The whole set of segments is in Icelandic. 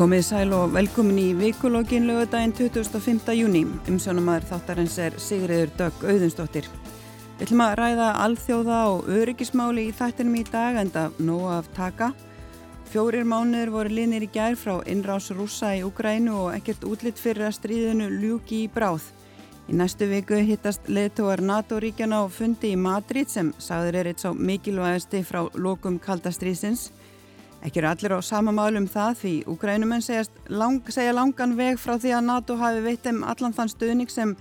Komið sæl og velkomin í vikulógin lögadaginn 25. júni. Umsjónumæður þáttarins er Sigriður Dögg Auðunsdóttir. Við ætlum að ræða alþjóða og öryggismáli í þættinum í dag en það nóg af taka. Fjórir mánuður voru linir í gær frá innrás rúsa í Ukrænu og ekkert útlitt fyrir að stríðinu ljúki í bráð. Í næstu viku hittast leðtóar NATO-ríkjana og fundi í Madrid sem sagður er eitt sá mikilvægasti frá lokum kaldastriðsins. Ekki eru allir á sama málum það því Ukrænumenn lang, segja langan veg frá því að NATO hafi veitt um allan þann stuðning sem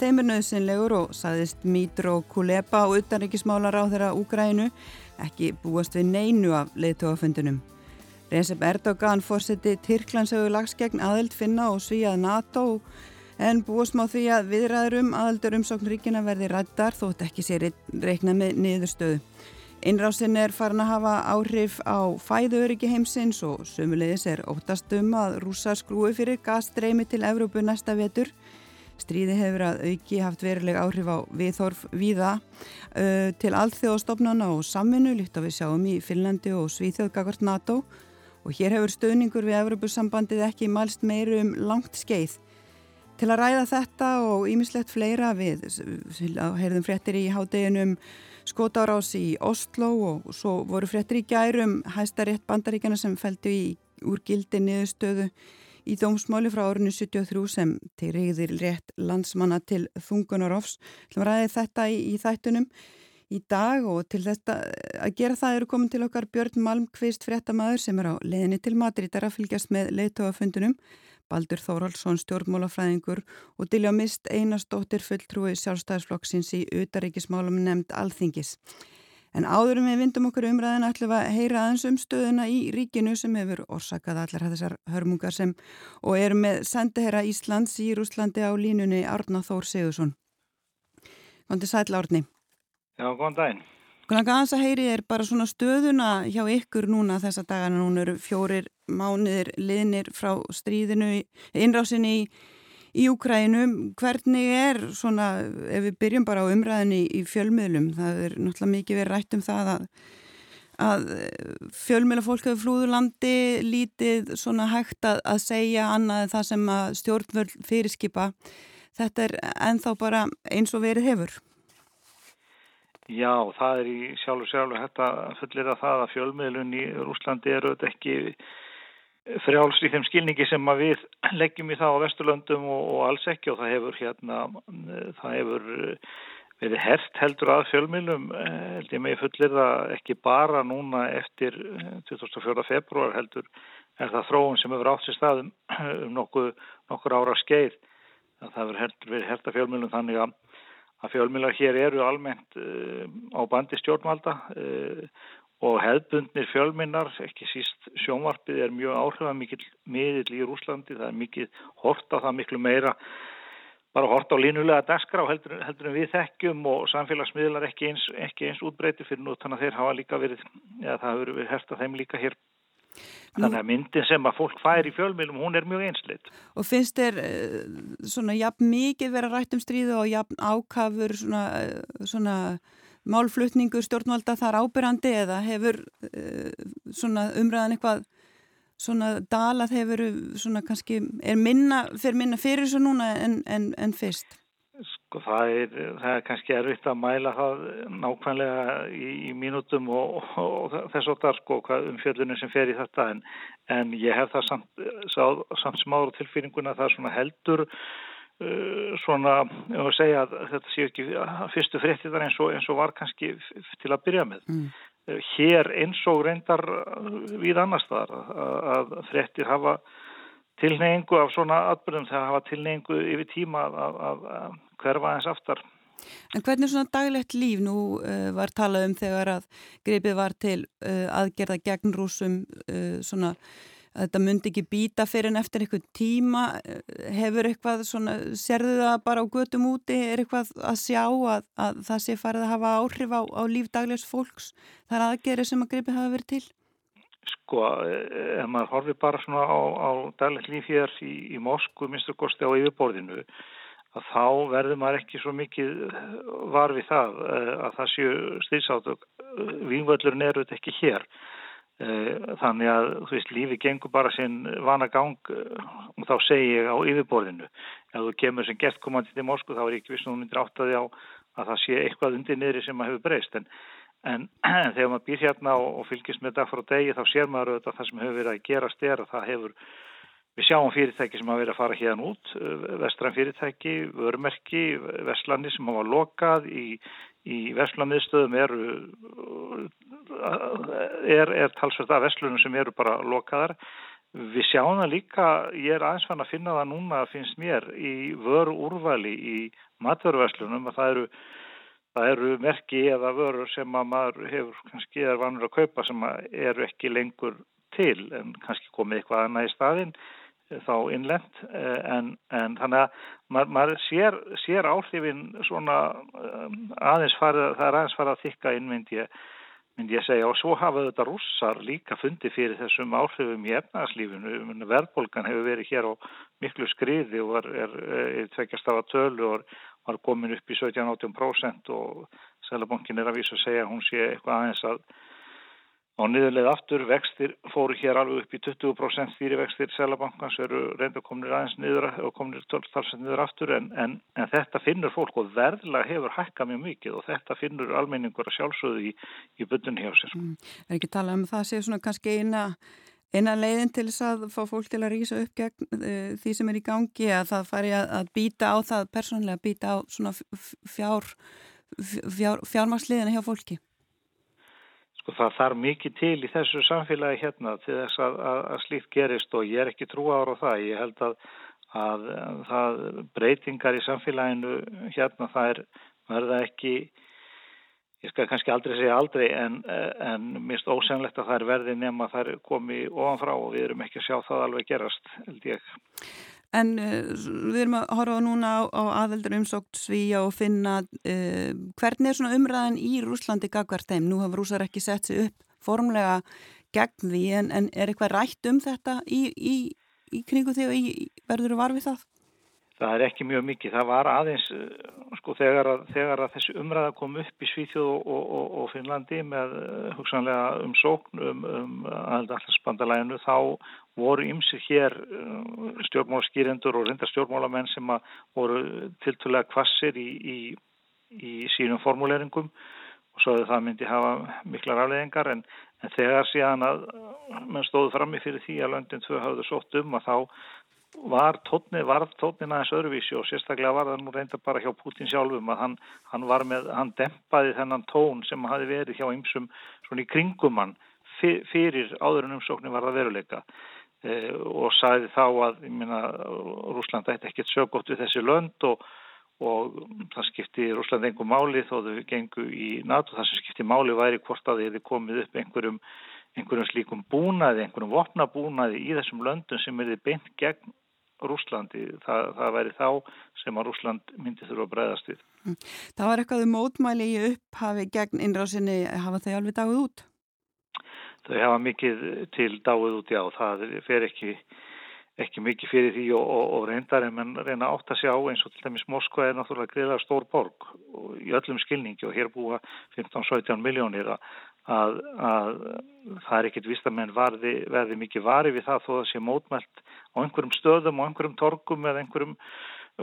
þeim er nöðsynlegur og saðist Mítro Kuleba og utanrikismálar á þeirra Ukrænu ekki búast við neinu af leiðtóafundunum. Recep Erdogan fórseti Tyrklandsögu lags gegn aðild finna og svíjað NATO en búast má því að viðræður um aðildur umsókn ríkina verði rættar þótt ekki sér reikna með niðurstöðu. Innrásin er farin að hafa áhrif á fæðuriki heimsins og sömulegis er óttast um að rúsa skrúi fyrir gasstreymi til Evrópu næsta vetur. Stríði hefur að auki haft veruleg áhrif á viðhorf víða uh, til alþjóðstofnana og samvinnu líkt á við sjáum í Finnlandi og Svíþjóðgagart NATO og hér hefur stöðningur við Evrópusambandið ekki mælst meiru um langt skeið. Til að ræða þetta og ímislegt fleira við heyrðum fréttir í hádeginum skótárás í Oslo og svo voru fréttir í gærum hæstarétt bandaríkjana sem fældu í úr gildi niðurstöðu í dómsmáli frá árinu 73 sem til reyðir rétt landsmanna til þungunarofs. Ræði þetta í, í þættunum í dag og til þetta að gera það eru komin til okkar Björn Malmqvist fréttamaður sem er á leðinni til Madrid að fylgjast með leitóafundunum Baldur Þóraldsson stjórnmálafræðingur og Dilja Mist einastóttir fulltrúi sjálfstæðisflokksins í utaríkismálum nefnd Alþingis. En áðurum við vindum okkur umræðin ætlum að heyra aðeins um stöðuna í ríkinu sem hefur orsakað allar þessar hörmungar sem og er með sendiherra Íslands í Rúslandi á línunni Arna Þór Sigursson. Góndi sæl Árni. Já, góðan daginn. Hvernig aðeins að heyri er bara svona stöðuna hjá ykkur núna þessa dagana, núna eru fjórir mánuðir liðnir frá stríðinu, innrásinni í, í Úkrænu. Hvernig er svona, ef við byrjum bara á umræðinni í, í fjölmiðlum, það er náttúrulega mikið verið rætt um það að, að fjölmiðla fólk hefur flúðurlandi lítið svona hægt að, að segja annað það sem að stjórnvöld fyrirskipa. Þetta er enþá bara eins og verið hefur. Já, það er í sjálf og sjálf þetta fullir að það að fjölmiðlun í Rúslandi eru þetta ekki frjáls í þeim skilningi sem við leggjum í það á Vesturlöndum og, og alls ekki og það hefur hérna, það hefur verið hert heldur að fjölmiðlum, held ég með fullir það ekki bara núna eftir 24. februar heldur er það þróun sem hefur átt sér staðum um nokkuð, nokkur ára skeið. Það hefur verið hert að fjölmiðlum þannig að að fjölmjölar hér eru almennt uh, á bandi stjórnvalda uh, og hefðbundnir fjölminnar, ekki síst sjónvarpið er mjög áhrifað mikið miðill í Rúslandi, það er mikið hort á það miklu meira, bara hort á línulega daskra og heldur, heldur við þekkjum og samfélagsmiðlar ekki eins, eins útbreyti fyrir nú þannig að þeir hafa líka verið, eða það hefur verið herst að þeim líka hér Þannig að myndin sem að fólk fær í fjölmjölum, hún er mjög einsleitt. Og finnst þér uh, svona jafn mikið vera rætt um stríðu og jafn ákafur svona, uh, svona málflutningu stjórnvalda þar ábyrrandi eða hefur uh, svona umræðan eitthvað svona dalað hefur svona kannski, er minna, fyrir minna fyrir þessu núna en, en, en fyrst? Sko það er, það er kannski erfitt að mæla það nákvæmlega í, í mínutum og, og, og þess og þar sko um fjöldunum sem fer í þetta en, en ég hef það samt, samt sem áður tilfýringuna að það er svona heldur uh, svona, ég voru að segja að þetta séu ekki fyrstu fréttiðar eins, eins og var kannski til að byrja með. Mm. Uh, hér eins og reyndar við annars þar að, að fréttir hafa tilneyingu af svona atbyrðum þegar hafa tilneyingu yfir tíma að, að, að hverfa eins aftar. En hvernig svona daglegt líf nú uh, var talað um þegar að greipið var til uh, aðgerða gegn rúsum uh, svona að þetta myndi ekki býta fyrir en eftir eitthvað tíma hefur eitthvað svona, serðu það bara á götum úti, er eitthvað að sjá að, að það sé farið að hafa áhrif á, á líf daglegs fólks þar aðgerði sem að greipið hafa verið til? Sko, ef maður horfið bara svona á, á daglegt líf hér í, í Moskvu, minnstu kosti á yfirborðinu að þá verður maður ekki svo mikið var við það að það séu stýrsátök. Vínvöldurinn eru þetta ekki hér. þannig að þú veist lífi gengur bara sinn vana gang og þá segi ég á yfirborðinu ef þú kemur sem gert komandi til Moskú þá er ég ekki viss að hún myndir áttaði á að það sé eitthvað undir niðri sem maður hefur breyst en, en þegar maður býr hérna og, og fylgist með dag frá degi þá sér maður auðvitað það sem hefur verið að gerast er að það hefur Við sjáum fyrirtæki sem hafa verið að fara hérna út, vestran fyrirtæki, vörmerki, vestlandi sem hafa lokað í, í vestlamiðstöðum eru, er, er talsvert af vestlunum sem eru bara lokaðar. Við sjáum það líka, ég er aðeins fann að finna það núna, finnst mér, í vöru úrvali í matvöruverslunum að það eru, það eru merki eða vörur sem að maður hefur kannski er vanur að kaupa sem eru ekki lengur til en kannski komið eitthvað annað í staðinn þá innlend en, en þannig að maður, maður sér, sér áhrifin svona aðeins farið, það er aðeins farið að þykka inn myndi ég, myndi ég segja og svo hafa þetta rússar líka fundið fyrir þessum áhrifum í efnagslífinu verðbólgan hefur verið hér á miklu skriði og var, er, er tvekjast af að tölu og var komin upp í 17-18% og Sælabankin er að vísa að segja hún sé eitthvað aðeins að Á niðurleið aftur vextir fóru hér alveg upp í 20% stýrivextir Sælabankans eru reynda kominir aðeins niður og kominir talsett niður aftur en, en, en þetta finnur fólk og verðlag hefur hækkað mjög mikið og þetta finnur almenningur að sjálfsögðu í, í buddun hjá sér. Mm, er ekki talað um það sé svona kannski eina, eina leiðin til þess að fá fólk til að rýsa upp gegn uh, því sem er í gangi að það fari að, að býta á það persónlega, býta á svona fjár, fjár, fjármaksliðina hjá fólki? Sko það þarf mikið til í þessu samfélagi hérna til þess að, að, að slíkt gerist og ég er ekki trú ára á það. Ég held að, að það breytingar í samfélaginu hérna það er verða ekki, ég skal kannski aldrei segja aldrei en, en mist ósennlegt að það er verði nema það er komið ofanfrá og við erum ekki að sjá það alveg gerast held ég. En uh, við erum að horfa núna á, á aðeldur umsókt Svíja og finna uh, hvernig er svona umræðan í Rúslandi gagvart þeim? Nú hafa rúsar ekki sett sig upp formlega gegn því en, en er eitthvað rætt um þetta í, í, í kringu því og verður þú varfið það? Það er ekki mjög mikið. Það var aðeins sko þegar að, þegar að þessi umræða kom upp í Svíþjóð og, og, og Finnlandi með hugsanlega um sókn um, um aðaldallarsbandalæginu þá voru ymsir hér stjórnmálaskýrendur og reynda stjórnmálamenn sem voru tiltulega kvassir í, í, í sínum formuleringum og svo að það myndi hafa miklar afleðingar en, en þegar síðan að mann stóðu frammi fyrir því að löndin tvö hafðu sótt um að þá var tónni, varð tónnin aðeins öðruvísi og sérstaklega var það nú reynda bara hjá Putin sjálfum að hann, hann var með, hann dempaði þennan tón sem hafi verið hjá ymsum svona í kringum hann fyrir áður en umsóknin var að veruleika. E, og sæði þá að, ég minna, Rúsland ætti ekkert sögótt við þessi lönd og, og það skipti Rúsland einhver máli þó þau gengu í NATO, það sem skipti máli væri hvort að þið komið upp einhverjum einhverjum slíkum búnaði, einhverjum vopnabúnaði í þessum löndum sem er beint gegn Rúslandi. Það, það væri þá sem að Rúsland myndi þurfa að breyðast við. Mm. Það var eitthvað um mótmæli í upphafi gegn innrásinni. Hafa þau alveg dáið út? Þau hafa mikið til dáið út, já. Það fer ekki, ekki mikið fyrir því og, og, og reyndar en mann reyna átt að sjá eins og til dæmis Moskva er náttúrulega greiðlega stór borg í öllum skilningi og hér búa 15-17 miljónir að að, að það er ekkit vist að menn varði, verði mikið vari við það þó að sé mótmælt á einhverjum stöðum og einhverjum torgum eða einhverjum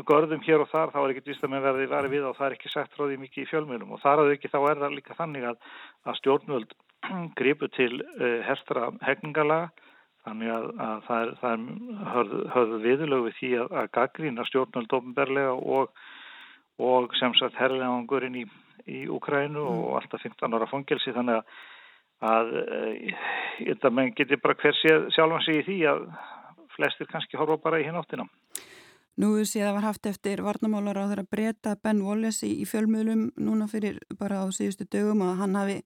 görðum hér og þar, þá er ekkit vist að menn verði vari við og það er ekki sagt því mikið í fjölmjölum og þar að ekki þá er það líka þannig að, að stjórnvöld gripu til uh, herstra hefningalaga þannig að, að það er, það er höfðu, höfðu viðlög við því að, að gaggrína stjórnvöld ofnberlega og, og sem sagt herrlegangurinn í í Ukrænu mm. og alltaf 15 ára fangelsi þannig að, að ég held að menn geti bara hver sjálfan sig í því að flestir kannski horfa bara í hinn áttina. Nú séð að var haft eftir varnamálar á þeirra breyta Ben Wallace í, í fjölmiðlum núna fyrir bara á síðustu dögum að hann hafi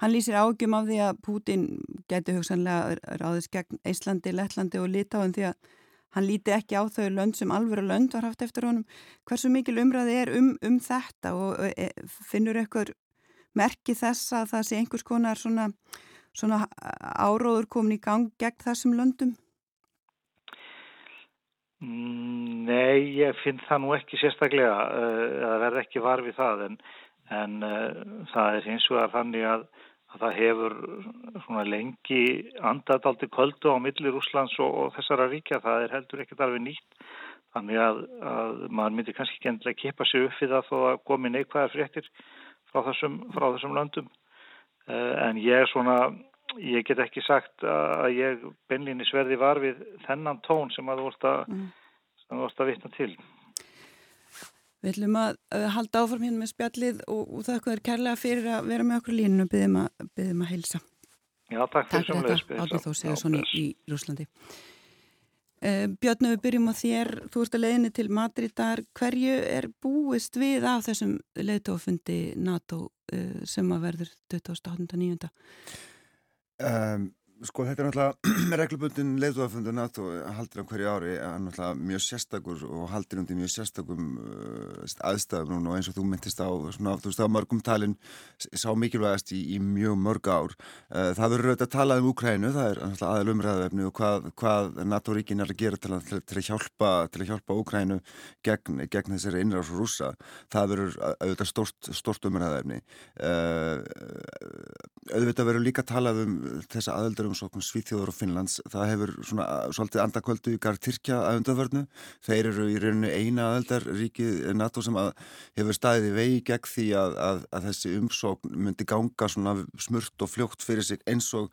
Hann lýsir ágjum af því að Pútin geti hugsanlega ráðist gegn Íslandi, Lettlandi og Litáin því að hann líti ekki á þau lönd sem alvöru lönd var haft eftir honum. Hversu mikil umræði er um, um þetta og e, finnur eitthvað merki þess að það sé einhvers konar svona, svona áróður komin í gang gegn þessum löndum? Mm, nei, ég finn það nú ekki sérstaklega að uh, verða ekki varfið það en, en uh, það er eins og að þannig að, að það hefur svona lengi andadaldi kvöldu á millir Úslands og, og þessara ríkja, það er heldur ekkert alveg nýtt. Þannig að, að maður myndi kannski ekki endilega kipa sig upp við það þó að komi neikvæðar fréttir frá þessum, frá þessum löndum. Uh, en ég er svona ég get ekki sagt að ég beinlinni sverði var við þennan tón sem að þú vart að, mm. að vitna til Við ætlum að halda áfram hérna með spjallið og, og þakka þér kærlega fyrir að vera með okkur línu og byggðum að, að heilsa. Já, takk fyrir samlega. Takk fyrir þetta, Átið þó segja svona í, í Rúslandi. Uh, Björn, við byrjum á þér, þú ert að leiðinni til Madridar. Hverju er búist við af þessum leiðtófundi NATO uh, sem að verður 2009? Um, Sko þetta er náttúrulega reglubundin leiðdóðafundur NATO haldir á hverju ári er náttúrulega mjög sérstakur og haldir undir mjög sérstakum uh, aðstæðum núna og eins og þú myndist á svona, þú veist á mörgum talin sá mikilvægast í, í mjög mörg ár. Uh, það verður auðvitað að tala um Úkrænu það er náttúrulega aðal umræðafni og hvað, hvað NATO-ríkin er að gera til að, til, að hjálpa hjálpa Úkrænu gegn, gegn þessari innráðs og rúsa það verður auðvitað stort, stort umræðafni uh, auðvitað verður líka að tala um þessa aðeldur umsókn Svíþjóður og Finnlands. Það hefur svona svolítið andakvöldu í garð Tyrkja að undarvernu þeir eru í rauninu eina aðeldar ríkið NATO sem að hefur staðið í vegi gegn því að, að, að þessi umsókn myndi ganga svona smurt og fljótt fyrir sig eins og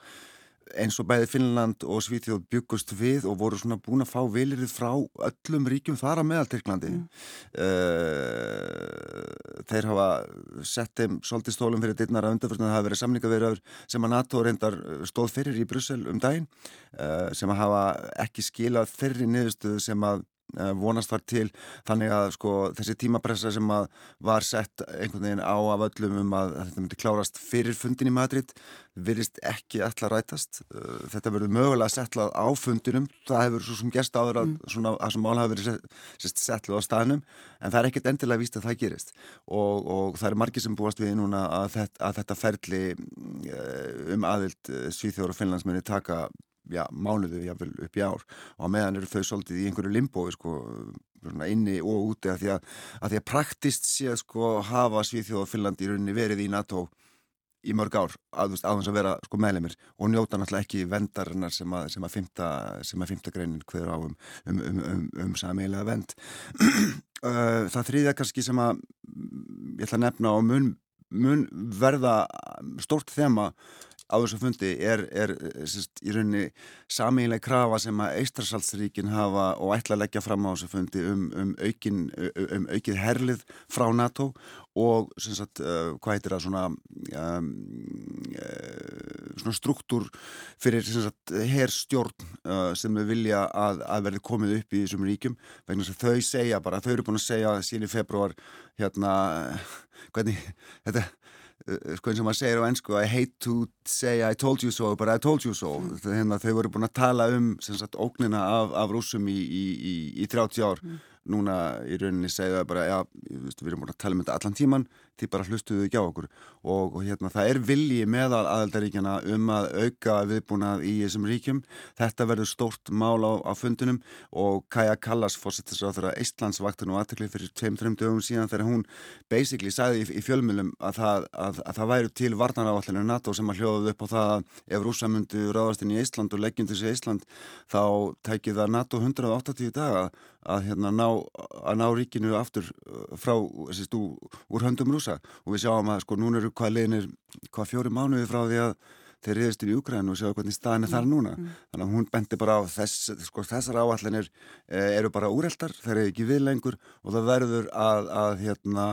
eins og bæði Finnland og Svíþjóð byggust við og voru svona búin að fá vilirið frá öllum ríkjum þar að meðal Tyrklandi mm. uh, þeir hafa sett þeim svolítið stólum fyrir dittnar að undarfjörðan það hafa verið samlingaverðar sem að NATO reyndar stóð fyrir í Brussel um daginn uh, sem að hafa ekki skilað þeirri niðurstöðu sem að Eh, vonast var til. Þannig að sko þessi tímapressa sem að var sett einhvern veginn á af öllum um að, þetta myndi klárast fyrir fundin í Madrid virðist ekki alltaf rætast. Eh, þetta verður mögulega settlað á fundinum. Það hefur svo sem gerst áður að, mm. svona, að sem mál hafi verið settlað á staðnum en það er ekkert endilega víst að það gerist. Og, og það er margir sem búast við núna að þetta, að þetta ferli eh, um aðild Svíþjóður og Finnlandsmenni taka já, mánuðu jáfnvel upp í ár. Og meðan eru þau svolítið í einhverju limbói sko, inni og úti að því að, að, því að praktist sé að sko, hafa Svíþjóð og Finland í rauninni verið í NATO í mörg ár að þess að vera sko, meðlemið og njóta náttúrulega ekki vendarinnar sem að, sem að fymta, fymta greinin hverður á um, um, um, um, um sameilega vend það þrýða kannski sem að ég ætla að nefna og mun, mun verða stórt þema á þessu fundi er, er sérst, í rauninni samílega krafa sem að Eistrasaltsríkin hafa og ætla að leggja fram á þessu fundi um, um, aukin, um aukið herlið frá NATO og sagt, uh, hvað heitir það svona, um, svona struktúr fyrir herrstjórn uh, sem við vilja að, að verði komið upp í þessum ríkjum vegna þess að þau segja bara, þau eru búin að segja síðan í februar hérna, hvernig, þetta Eh, sko eins og maður segir á ennsku I hate to say I told you so but I told you so mm. þannig að þau voru búin að tala um sagt, ógnina af, af rúsum í, í, í, í 30 ár mm. núna í rauninni segja bara já, við erum búin að tala um þetta allan tíman því bara hlustuðu ekki á okkur. Og, og hérna það er vilji meðal aðaldaríkjana um að auka viðbúnað í þessum ríkjum. Þetta verður stórt mál á, á fundunum og Kaja Kallas fórsettis á þeirra Eistlandsvaktun og aðtökli fyrir 2-3 dögum síðan þegar hún basically sagði í, í fjölmjölum að það, að, að það væru til varnaráallinu NATO sem að hljóðuð upp á það að ef rúsa myndu ráðast inn í Eistland og leggjum þessi Eistland þá tækir það NATO 180 daga að hérna ná, að ná ríkinu aftur uh, frá, sérst, úr höndum rúsa og við sjáum að sko núna eru hvað leginir, hvað fjóri mánuði frá því að þeir reyðist í Úgræn og sjáu hvernig staðin er þar mm, núna. Mm. Þannig að hún bendi bara á þess, sko þessar áallinir eh, eru bara úreldar, þeir eru ekki við lengur og það verður að, að, hérna,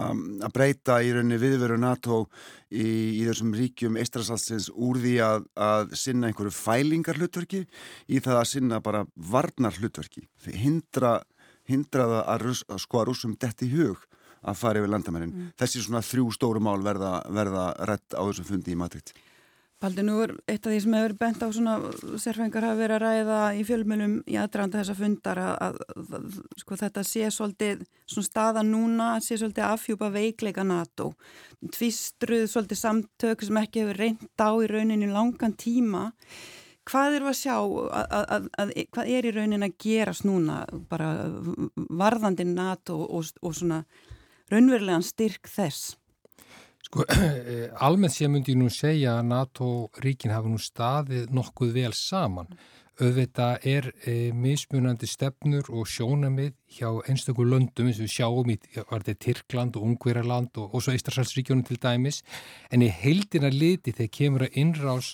að breyta í rauninni viðveru NATO í, í þessum ríkjum eistrasalsins úr því að, að sinna einhverju fælingar hlutverki í það að sinna bara varnar hlutverki. Hindra hindraða að, rús, að sko að rúsum dett í hug að fara yfir landamærin. Mm. Þessi svona þrjú stóru mál verða, verða rétt á þessum fundi í Madrid. Paldi, nú er eitt af því sem hefur bent á svona sérfengar hafa verið að ræða í fjölmjölum í aðdraðanda þessa fundar að, að, að sko, þetta sé svolítið svona staða núna, sé svolítið afhjúpa veikleika NATO. Tvistruð svolítið samtök sem ekki hefur reynd á í rauninu langan tíma Hvað eru að sjá, að, að, að, hvað er í raunin að gerast núna bara varðandi NATO og, og svona raunverulegan styrk þess? Sko, almennt sé myndi ég nú segja að NATO-ríkin hafa nú staðið nokkuð vel saman. Auðvitað er e, mismunandi stefnur og sjónamið hjá einstaklega löndum eins og við sjáum í Tyrkland og Ungverjarland og, og svo Ístarsalsríkjónum til dæmis en í heildina liti þegar kemur að innrás,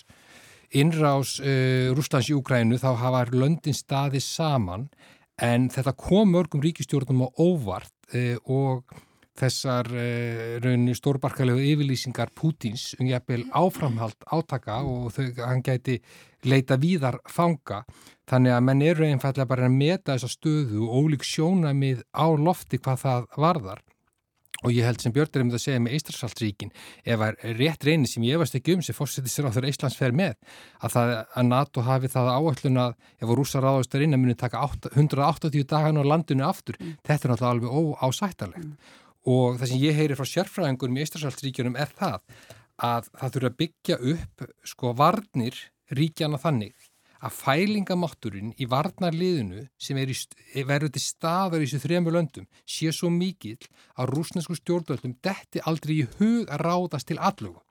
innrás e, Rúslands í Ukrænu þá hafa löndin staðið saman en þetta kom mörgum ríkistjórnum á óvart e, og þessar uh, rauninu stórbarkalegu yfirlýsingar Pútins um jæfnvel áframhald átaka og þau, hann gæti leita víðar fanga. Þannig að menn eru einfallega bara að meta þessa stöðu og ólík sjónamið á lofti hvað það varðar. Og ég held sem Björn er um það að segja með Eistræsaldsríkin ef er rétt reyni sem ég veist ekki um sem fórsettir sér á þeirra Íslands fer með að, það, að NATO hafi það áallun að ef rúsa ráðastar inn að muni taka 8, 180 dagan á landinu aftur. Mm. þetta er náttúrulega alveg óásættalegt mm og það sem ég heyri frá sérfræðingunum í Íslandsríkjunum er það að það þurfa að byggja upp sko varnir ríkjana þannig að fælingamátturinn í varnarliðinu sem verður til staðar í þessu þrejum löndum sé svo mikil að rúsnesku stjórnvöldum detti aldrei í hug að ráðast til allugu.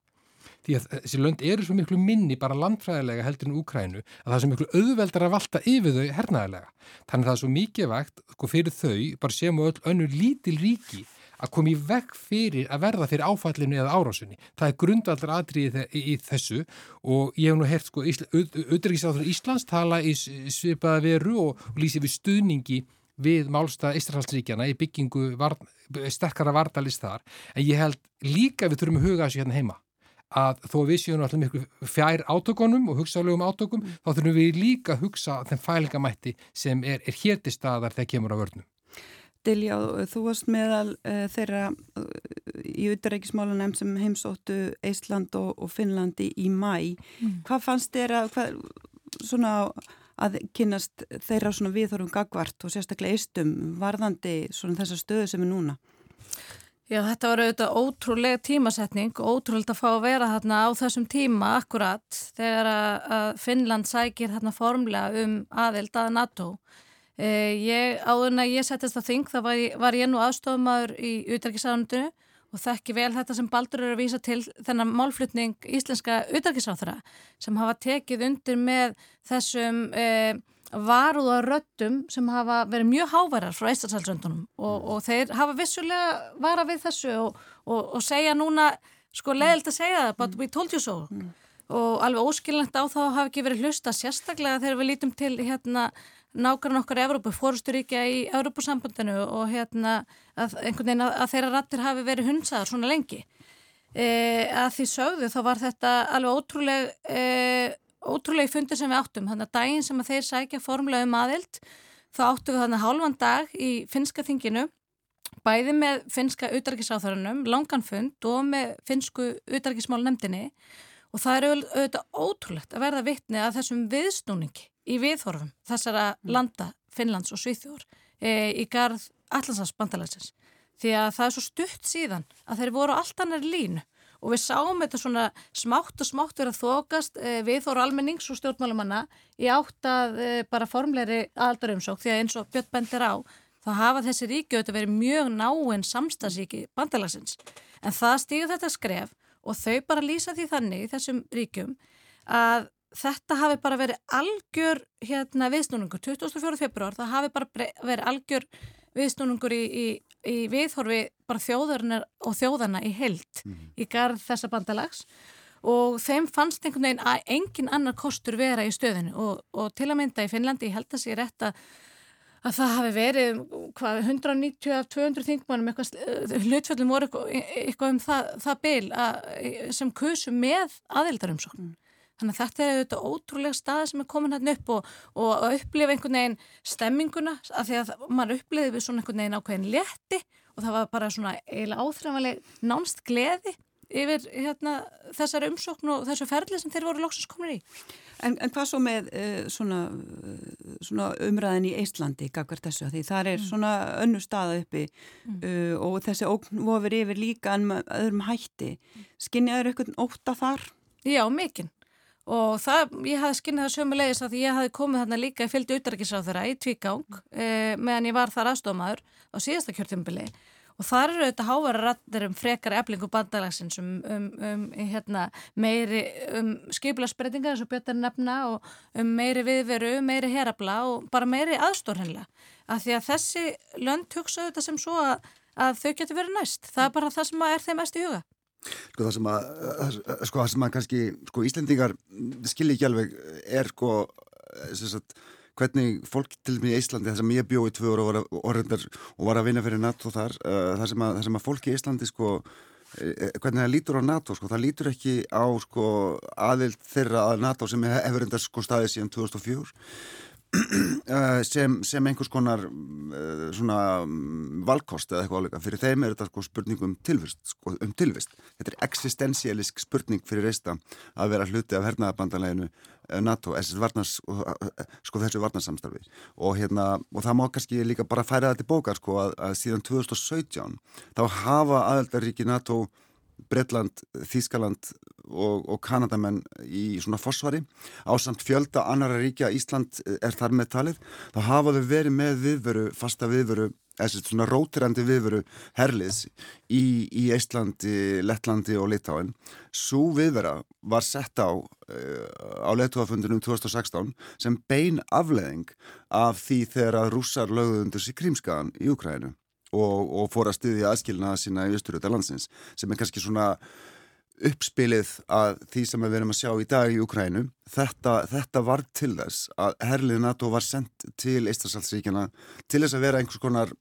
Því að þessi lönd eru svo miklu minni bara landfræðilega heldur en Úkrænu að það er svo miklu auðveldar að valta yfir þau hernaðilega. Þannig að það er svo mikið vegt sko, fyrir þau, bara sem og öll önnu lítil ríki að koma í veg fyrir að verða fyrir áfallinu eða árásunni. Það er grundvallar aðriði í þessu og ég hef nú hert sko auðvitaðriksjáður Íslands tala í svipaða veru og, og lýsi við stuðningi við málstað Ísrahalsríkjana í byggingu var, sterkara vardalist þar en ég held líka við þurfum að huga þessu hérna heima að þó við séum alltaf miklu fjær átökunum og hugsaðlegum átökum þá þurfum við líka að hugsa þeim fælingamætti sem er, er hér til staðar þegar kemur á vörnum. Dilja, þú varst meðal uh, þeirra uh, í utreikismálanem sem heimsóttu Ísland og, og Finnlandi í mæ. Mm. Hvað fannst að, hvað, svona, að kynast þeirra viðhórum gagvart og sérstaklega eistum varðandi þessa stöðu sem er núna? Já, þetta var auðvitað ótrúlega tímasetning og ótrúlega að fá að vera þarna á þessum tíma akkurat þegar að Finnland sækir þarna formlega um aðild að NATO. Eh, ég, áður en að ég settist á þing, þá var ég, var ég nú aðstofumæður í utrækisáðundinu og þekki vel þetta sem Baldur eru að vísa til þennan málflutning íslenska utrækisáþra sem hafa tekið undir með þessum eh, varúða röttum sem hafa verið mjög hávarar frá eistarsalsröndunum og, og þeir hafa vissulega vara við þessu og, og, og segja núna, sko leðilt að segja það, but we told you so. Mm. Og alveg óskilnægt á þá hafa ekki verið hlusta sérstaklega þegar við lítum til hérna nákvæmlega okkar Evrópu, fórusturíkja í Evrópusambandinu og hérna að að, að þeirra rattir hafi verið hundsaðar svona lengi. E, að því sögðu þá var þetta alveg ótrúleg, e, ótrúleg fundir sem við áttum. Þannig að daginn sem að þeir sækja formulega um aðild þá áttum við þannig hálfan dag í finska þinginu bæði með finska utarkisáþarunum, langan fund og með finsku utarkismál nefndinni og það er auðvitað ótrúlegt að verða vittni að þessum viðsnúningi í viðhorfum þessara mm. landa, Finnlands og Svíþjóður e, í garð Allandsafsbandalagsins því að það er svo stutt síðan að þeir voru allt annar línu og við sáum þetta svona smátt og smátt verið að þokast e, viðhorf almennings og stjórnmálumanna í átt að e, bara formleiri aldarumsók því að eins og Björn bendir á þá hafa þessi auðvitað verið mjög náinn samstagsíki bandalagsins. En það stýður þetta skref og þau bara lýsa því þannig í þessum ríkjum að þetta hafi bara verið algjör hérna viðsnúningur, 24. februar það hafi bara verið algjör viðsnúningur í, í, í viðhorfi bara þjóðarnar og þjóðarna í held mm -hmm. í garð þessa bandalags og þeim fannst einhvern veginn að engin annar kostur vera í stöðinu og, og til að mynda í Finnlandi, ég held að sé rétt að að það hafi verið hvað, 190 af 200 þingmannum hlutfjöldum voru eitthvað um það, það byl að, sem kusum með aðildarumsókn mm. Þannig að þetta er auðvitað ótrúlega stað sem er komin hérna upp og, og að upplifa einhvern veginn stemminguna af því að mann uppliði við svona einhvern veginn ákveðin létti og það var bara svona eiginlega áþræfanleg nánst gleði yfir hérna, þessar umsókn og þessu ferli sem þeir voru loksast komin í. En, en hvað svo með uh, svona, uh, svona umræðin í Íslandi, gagvar þessu, því það er mm. svona önnu staða uppi mm. uh, og þessi ókn vofir yfir líka en öðrum hætti. Skinnjaður eitthvað óta þar? Já, mikinn og það, ég hafði skinnið það sömulegis að ég hafði komið þarna líka í fylgdi þeirra í tvígang mm. e, meðan ég var þar aðstofmaður á síðasta kjörtjumbili og þar eru þetta hávara rættir um frekar eflingu bandalagsins um, um, um hérna, meiri um skipilagsbreytinga eins og Björn nefna og um meiri viðveru, meiri herabla og bara meiri aðstórhennilega af því að þessi lönd hugsa þetta sem svo að, að þau getur verið næst. Það er bara það sem er þeim mest í huga Sko það sem að, sko það sem að kannski, sko Íslendingar skilji ekki alveg er sko, þess að hvernig fólk til með í Íslandi þess að ég bjóði tvö orð og, og var að vinna fyrir NATO þar uh, þar, sem að, þar sem að fólk í Íslandi sko hvernig það lítur á NATO sko það lítur ekki á sko aðild þeirra að NATO sem hefur enda sko staðið síðan 2004 Eh, sem, sem einhvers konar uh, svona um, valkost eða eitthvað áleika. Fyrir þeim er þetta sko spurning um tilvist, sko, um tilvist. Þetta er existensialisk spurning fyrir reista að vera hluti af hernaðabandanleginu uh, NATO, varnars, sko þessu varnarsamstarfi og hérna, og það má kannski líka bara færa þetta í bókar sko að, að síðan 2017 þá hafa aðeldaríki NATO Breitland, Þískaland og, og Kanadamenn í svona fosfari ásamt fjölda annara ríkja Ísland er þar með talið. Þá hafa þau verið með viðveru, fasta viðveru eða svona rótirandi viðveru herliðs í, í Íslandi, Lettlandi og Litáin svo viðvera var sett á uh, á leitúafundunum 2016 sem bein afleðing af því þegar að rússar lögðu undir sig krímskaðan í Ukrænu og, og fór að styðja aðskilnaða sína í Östuröta landsins sem er kannski svona uppspilið að því sem við erum að sjá í dag í Ukrænu þetta, þetta var til þess að herlið NATO var sendt til Íslandshaldsríkjana til þess að vera einhvers konar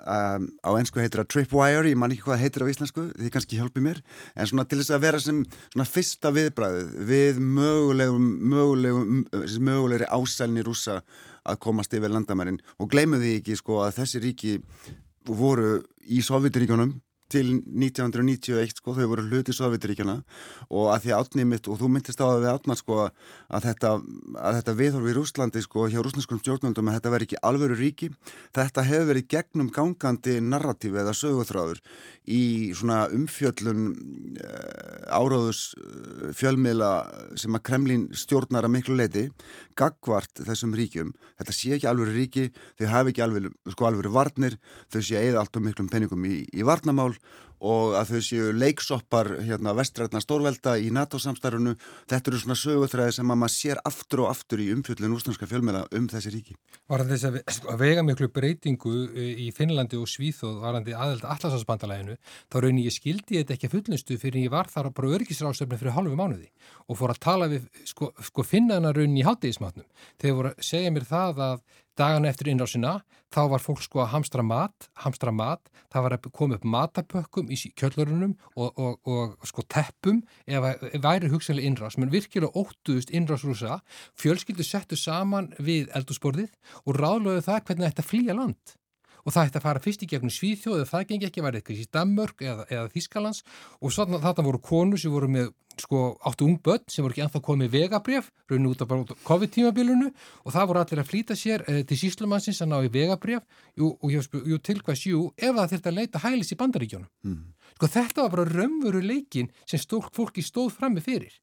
um, á einsku heitir að tripwire, ég man ekki hvað heitir á íslensku því kannski hjálpi mér, en svona til þess að vera sem svona fyrsta viðbræðið við mögulegum, mögulegum mögulegri ásælni rúsa að komast yfir landamærin. Og gleimu því ekki sko að þessi ríki voru í Sovjetiríkjónum til 1991 sko, þau voru hluti Sovjetiríkjana og að því átnið mitt og þú myndist á það við átnað sko að þetta, að þetta viðhorfi í Rúslandi sko hjá rúsneskum stjórnvöldum að þetta veri ekki alveru ríki, þetta hefur verið gegnum gangandi narratífi eða sögurþráður í svona umfjöllun uh, áráðus uh, fjölmiðla sem að Kremlin stjórnar að miklu leiti gagvart þessum ríkjum. Þetta sé ekki alveru ríki, þau hafi ekki alveru, sko, alveru varnir, þau sé eða allt um miklum penningum í, í varnamál og að þau séu leiksoppar hérna vestrætna stórvelda í NATO-samstarfunu þetta eru svona sögutræði sem að maður sér aftur og aftur í umfjöldin úslandska fjölmjöla um þessi ríki. Var þess að sko, vega miklu breytingu e, í Finnlandi og Svíþóð varandi aðelda allarsvarsbandalæginu þá raun ég skildi þetta ekki að fullnustu fyrir ég var þar bara örgisráðstöfni fyrir halvu mánuði og fór að tala við sko, sko finnana raun í háttegismatnum þegar voru að segja mér það að Dagan eftir innrásina þá var fólk sko að hamstra mat, hamstra mat, það var að koma upp matapökkum í kjöllurunum og, og, og sko teppum það væri hugsanlega innrás, menn virkilega óttuðust innrásrúsa, fjölskyldu settu saman við eldursporðið og ráðlöðu það hvernig þetta flýja land. Og það ætti að fara fyrst í gegnum Svíþjóð eða það gengi ekki, var eitthvað í Danmörk eða, eða Þískalands og svona þarna voru konur sem voru með sko áttu ung börn sem voru ekki ennþá komið vegabref, raun út af COVID-tímabilunu og það voru allir að flýta sér eh, til síslumannsins að ná í vegabref og jú til hvers, jú, ef það þurfti að leita hælis í bandaríkjónum. Mm. Sko þetta var bara raunveru leikin sem stólk fólki stóð frammi fyrir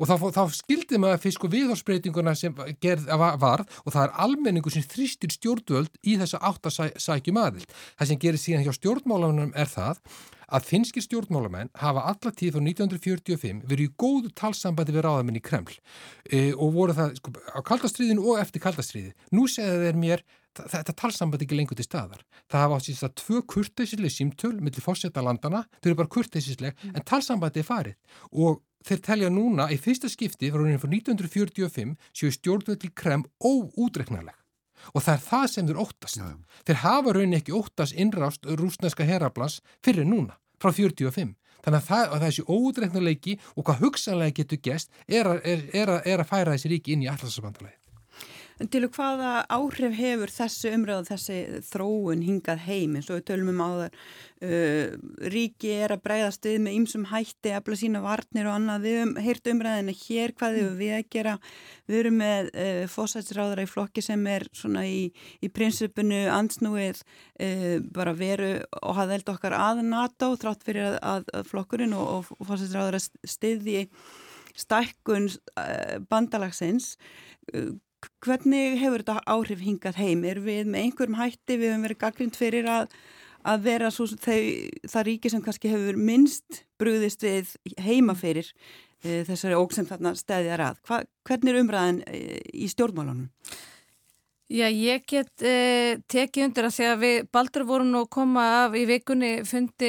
og þá, þá skildi maður fyrir sko viðhorsbreytinguna sem gerð, varð og það er almenningu sem þrýstir stjórnvöld í þessa áttasækjum aðild. Það sem gerir síðan hjá stjórnmálanum er það að finski stjórnmálamenn hafa alla tíð frá 1945 verið í góðu talsambandi við ráðamenn í Kreml e, og voru það sko, á kaldastriðinu og eftir kaldastriði. Nú segða þeir mér þetta talsambandi ekki lengur til staðar. Það hafa átt síðan tvö kurteisisleg símtöl millir fórsetta landana, þau eru bara kurteisisleg mm. en talsambandi er farið og þeir telja núna í fyrsta skipti frá 1945 séu stjórnvöld til Kreml óúdreknarleg og það er það sem þeir óttast. Já. Þeir hafa raunin ekki óttast innrást rúsneska herrablans fyrir núna, frá 45. Þannig að, það, að þessi ódreiknuleiki og hvað hugsanlega getur gest er, er, er, er að færa þessi ríki inn í allarsabandalagi. En til hvaða áhrif hefur þessu umröðu, þessi þróun hingað heim? Eins og við tölum um á þar uh, ríki er að breyðast við með ymsum hætti, efla sína varnir og annað, við hefum heyrt umræðinu hér hvað mm. við að gera, við erum með uh, fósætsráðara í flokki sem er svona í, í prinsipinu ansnúið uh, bara veru og hafa held okkar að NATO þrátt fyrir að, að, að flokkurinn og, og fósætsráðara stiði stækkun uh, bandalagsins. Uh, hvernig hefur þetta áhrif hingað heim? Er við með einhverjum hætti, við hefum verið gaggrind fyrir að, að vera svo, þau, það ríki sem kannski hefur minnst brúðist við heimaferir e, þessari óg sem þarna stæðjar að. Hva, hvernig er umræðin e, í stjórnmálunum? Já, ég get eh, tekið undir að því að við baldur vorum nú að koma af í vikunni fundi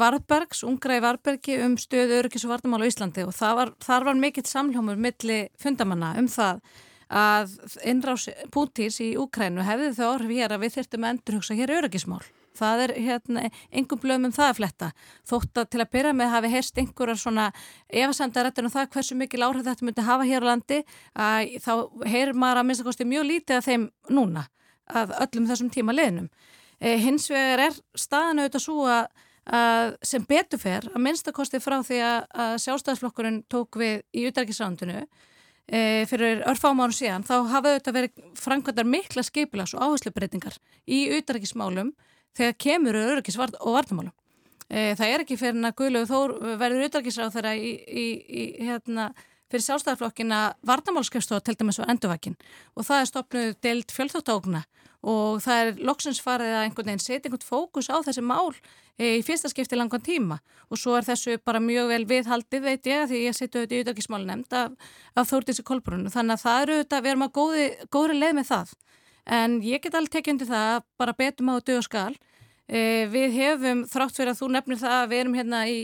Varbergs, ungra í Varbergi um stöðu öryggis og vartamál á Íslandi og var, þar var mikill samljómur milli fundamanna um það að innrás Pútís í Úkrænu hefði þau orð hér að við þurftum að endurhugsa hér öryggismál. Það er hérna engum blöðum um það að fletta. Þótt að til að byrja með hafi heist einhverjar svona efasendarættin og um það hversu mikil áhrif þetta myndi hafa hér á landi að þá heyr maður að minnstakosti mjög lítið af þeim núna að öllum þessum tíma leðnum e, hins vegar er staðan auðvitað svo að, sem beturfer að minnstakosti frá því að, að sjálfstæðisflokkurinn tók við í utækisrándinu e, fyrir örfám árum síðan þá hafa auðvitað verið framkvæmdar mikla skeipilags og áherslubreytingar í utækismálum þegar kemur öryggis og vartamálum. E, það er ekki fyrir að Guðlegu Þór verður auðvarkisráð þeirra í, í, í, hérna, fyrir sjálfstæðarflokkina vartamálskefstofa til dæmis á endurvækin og það er stopnuð deilt fjölþáttákna og það er loksins farið að einhvern veginn setja einhvern fókus á þessi mál e, í fyrsta skipti langan tíma. Og svo er þessu bara mjög vel viðhaldið veit ég því ég setju auðvitað í auðvarkismáli nefnd af, af Þórtísi Kolbrunnu þannig að það eru auðvitað, við erum að góði, góðri leið með það. En ég get alveg tekið undir það bara betum á dög og skal. E, við hefum þrátt fyrir að þú nefnir það að við erum hérna í,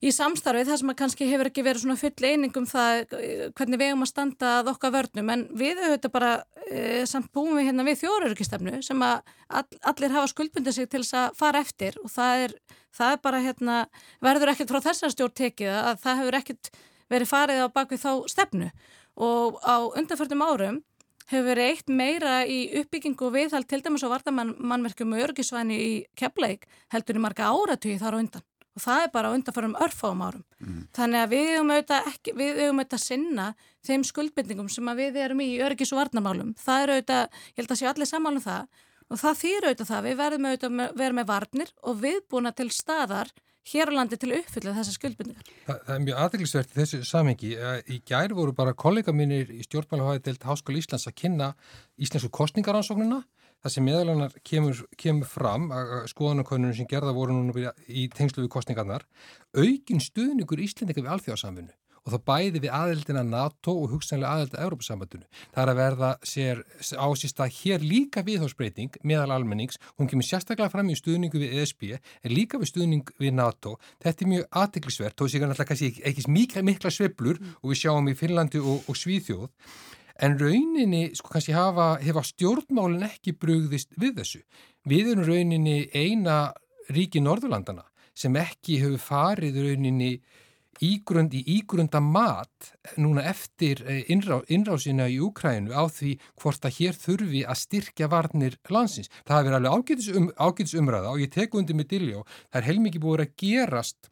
í samstarfið það sem kannski hefur ekki verið svona full einingum það e, hvernig við hefum að standa að okkar vörnum en við höfum bara e, samt búum við hérna við þjóruöryggistemnu sem að all, allir hafa skuldbundið sig til þess að fara eftir og það er, það er bara hérna verður ekkert frá þessar stjórn tekið að það hefur ekkert verið farið á bakvið þá stefnu. Og á undanförnum árum hefur verið eitt meira í uppbyggingu og viðhald til dæmis á vartamannverkjum og örgisvæni í keflaug heldur í marga áratögi þar á undan og það er bara undanfærum örfáum árum. Mm. Þannig að við höfum auðvitað, auðvitað sinna þeim skuldbindingum sem við erum í örgis og varnamálum. Það er auðvitað, ég held að séu allir sammálum það og það þýr auðvitað það, við verðum auðvitað að vera með varnir og viðbúna til staðar hér á landi til að uppfylla þessa skuldbindingar. Það, það er mjög aðeinsvert í þessu samhengi. Í gæri voru bara kollega mínir í stjórnmálahæði deilt Háskóli Íslands að kynna íslensku kostningaransóknuna. Það sem meðalannar kemur, kemur fram að skoðanakonunum sem gerða voru núna í tengslu við kostningarnar aukin stuðningur Íslendinga við alþjóðarsamfunnu og það bæði við aðeldina NATO og hugsanlega aðelda Európa-sambandunu. Það er að verða sér ásist að hér líka viðhósbreyting meðal almennings, hún kemur sérstaklega fram í stuðningu við ESB, en líka við stuðning við NATO. Þetta er mjög aðteglisvert, þó sér kannski ekki, ekki mikla, mikla sveplur mm. og við sjáum í Finnlandi og, og Svíþjóð, en rauninni, sko kannski hafa, hefa stjórnmálinn ekki brugðist við þessu. Við erum rauninni eina ríki Norðurlandana sem ekki hefur farið rauninni ígrund í ígrunda mat núna eftir eh, innrá, innrásina í Úkrænu á því hvort að hér þurfi að styrkja varnir landsins. Það verið alveg ágætis, um, ágætis umræða og ég teku undir með Diljó, það er heilmikið búið að gerast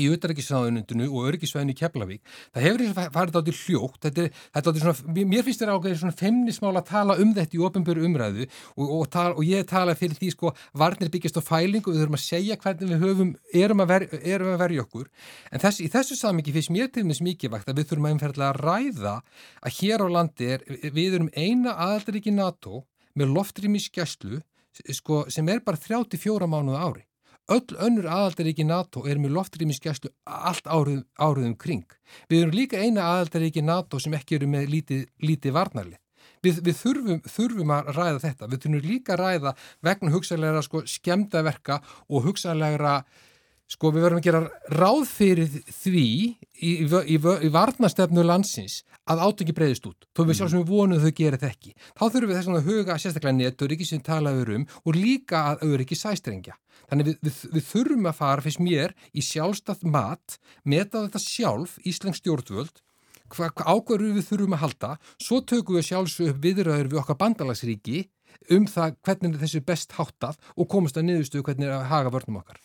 í auðarrikiðsraðunundinu og örgisvæðinu í Keflavík. Það hefur farið átti hljótt, þetta er, þetta er svona, mér finnst þetta ákveðið svona femnismál að tala um þetta í ofinböru umræðu og, og, tala, og ég tala fyrir því sko varnir byggjast á fælingu og við þurfum að segja hvernig við höfum, erum að, ver, erum að verja okkur. En þess, í þessu samingi finnst mér til þess mikið vakt að við þurfum að að ræða að hér á landi er, við erum eina aðaldaríki NATO með loftrými skjæslu sko, sem er bara 34 mánuða ári Öll önnur aðaldaríki NATO er með loftrýmiskjæslu allt árið, áriðum kring. Við erum líka eina aðaldaríki NATO sem ekki eru með lítið, lítið varnarlið. Við, við þurfum, þurfum að ræða þetta. Við þurfum líka að ræða vegna hugsaðlegra sko, skemdaverka og hugsaðlegra Sko við verðum að gera ráð fyrir því í, í, í, í varnastefnu landsins að átöki breyðist út. Þó við sjálfsögum við vonum þau gera þetta ekki. Þá þurfum við þess að huga sérstaklega netturiki sem talaður um og líka að auðviki sæstrengja. Þannig við, við, við þurfum að fara fyrst mér í sjálfstætt mat, meta þetta sjálf, Íslensk stjórnvöld, hvað hva ákvarður við þurfum að halda, svo tökum við sjálfsög upp viðröður við okkar bandalagsríki um það hvernig þessu best háttað og komast að niðurstu hvernig að haga vörnum okkar.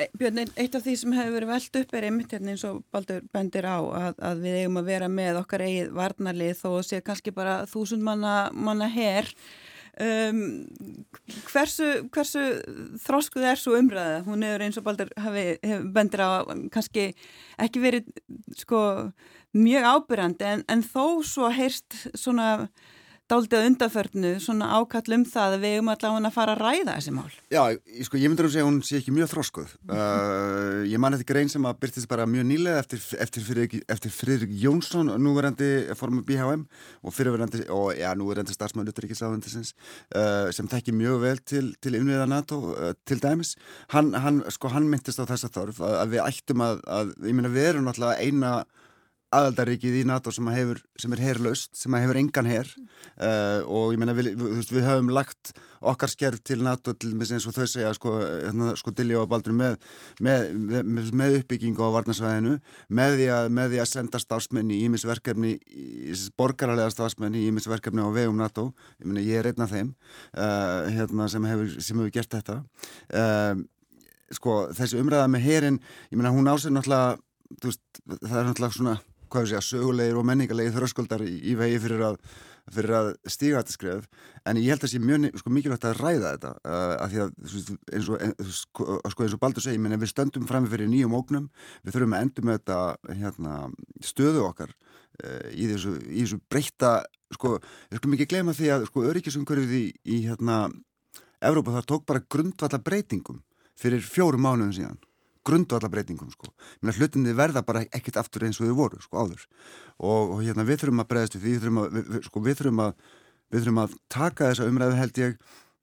E, Björn, eitt af því sem hefur verið veld upp er einmitt hérna eins og Baldur bendir á að, að við eigum að vera með okkar eigið varnarlið þó að sé kannski bara þúsund manna, manna herr um, hversu, hversu þróskuð er svo umræða? Hún hefur eins og Baldur bendir á kannski ekki verið sko mjög ábyrjandi en, en þó svo heyrst svona daldið undarförnu svona ákall um það að við um allavega að fara að ræða þessi mál. Já, ég, sko, ég myndur að segja að hún sé ekki mjög þróskuð. Uh, ég man eftir grein sem að byrtist bara mjög nýlega eftir, eftir, Friðrik, eftir Friðrik Jónsson, núverandi formum BHM og fyrirverandi, og já, núverandi starfsmæður Uttaríkisáðundisins uh, sem tekki mjög vel til, til innviða NATO uh, til dæmis. Hann, hann, sko, hann myndist á þessa þörf að, að við ættum að, að, ég minna, við erum náttúrulega eina aðaldaríkið í NATO sem, hefur, sem er herrlaust, sem hefur engan herr uh, og ég menna við, við, við höfum lagt okkar skerf til NATO til eins og þau segja sko, hérna, sko Dilli og Baldur með, með, með, með uppbyggingu á varnarsvæðinu með því að, því að senda stafsmenni í ímisverkefni, borgarlega stafsmenni í ímisverkefni á vegum NATO. Ég menna ég er einn af þeim uh, hérna, sem, hefur, sem hefur gert þetta. Uh, sko þessi umræða með herin, ég menna hún ásir náttúrulega veist, það er náttúrulega svona hvað við segja, sögulegir og menningarlegir þröskuldar í, í vegi fyrir að, fyrir að stíga þetta skref, en ég held að það sé mjög sko, mikilvægt að ræða þetta uh, af því að eins og, sko, sko, eins og Baldur segi, menn, við stöndum fram fyrir nýjum ógnum, við þurfum að endur með þetta hérna, stöðu okkar uh, í þessu, í þessu breyta, sko, við skulum ekki glema því að sko, öryggisumkörfið í, í hérna, Evrópa þar tók bara grundvalla breytingum fyrir fjórum mánuðum síðan grundvallabreitingum sko. hlutinni verða bara ekkert aftur eins og þau voru sko, áður. Og, og hérna, við þurfum að bregðast við við þurfum að, við, sko, við þurfum að, við þurfum að taka þessa umræðu held ég.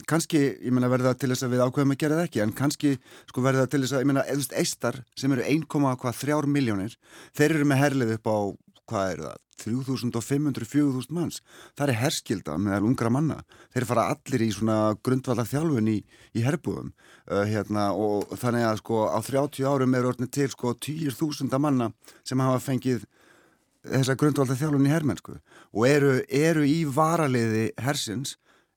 Kannski, ég menna verða til þess að við ákveðum að gera það ekki en kannski sko verða til þess að, ég menna, eistar sem eru 1,3 miljónir þeir eru með herlið upp á hvað eru það, 3500-4000 manns, það er herskilda meðal ungra manna, þeir fara allir í svona grundvallar þjálfun í, í herbúðum. Uh, hérna, og þannig að sko á 30 árum er orðin til sko 10.000 manna sem hafa fengið þessa grundvallar þjálfun í hermennsku og eru, eru í varaliði hersins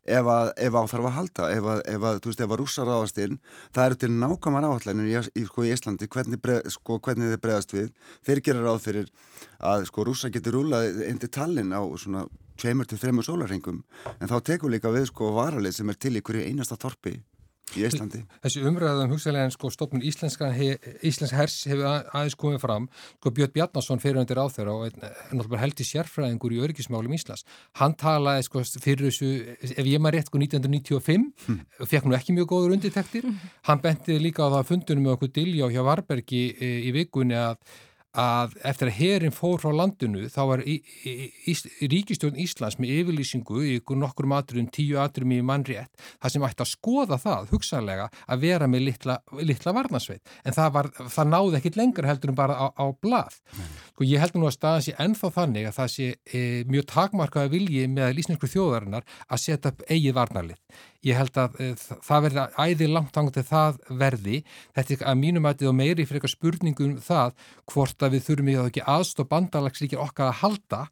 ef að, ef á þarf að halda ef að, ef að, þú veist, ef að rússar ráðast inn það eru til nákvæmar áallanir í, í, sko, í Íslandi hvernig, breð, sko, hvernig þeir bregðast við. Þeir gera ráð fyrir að sko rússa getur rúlað inn til tallin á svona 2-3 sólarhengum en þá tekum líka við sko varalið sem er til í hverju einasta þorpi í Íslandi. Þessi umræðum hugsaðlega sko stofnun he, Íslensk hers hefur aðeins komið fram sko Björn Bjarnason fyrir undir áþöra og er náttúrulega held í sérfræðingur í örgismálum Íslands. Hann talaði sko fyrir þessu, ef ég maður rétt sko 1995 hm. og fekk nú ekki mjög góður undirtektir. Hm. Hann benti líka á það fundunum með okkur Dilljá hjá Varbergi e, í vikunni að að eftir að herin fór frá landinu þá var í, í, í, Ríkistjórn Íslands með yfirlýsingu í nokkur matrum, tíu atrum í mannrétt það sem ætti að skoða það hugsaðlega að vera með litla, litla varnasveit en það, var, það náði ekkit lengur heldur en bara á, á blað sko ég heldur nú að staða sé ennþá þannig að það sé e, mjög takmarkaða vilji með lísnesku þjóðarinnar að setja upp eigið varnarlið. Ég held að e, það verði æði langt tangtið það verði. Þetta er að mínum aðið og meiri fyrir eitthvað spurningum um það hvort að við þurfum í að ekki aðstof bandalagslíkir okkar að halda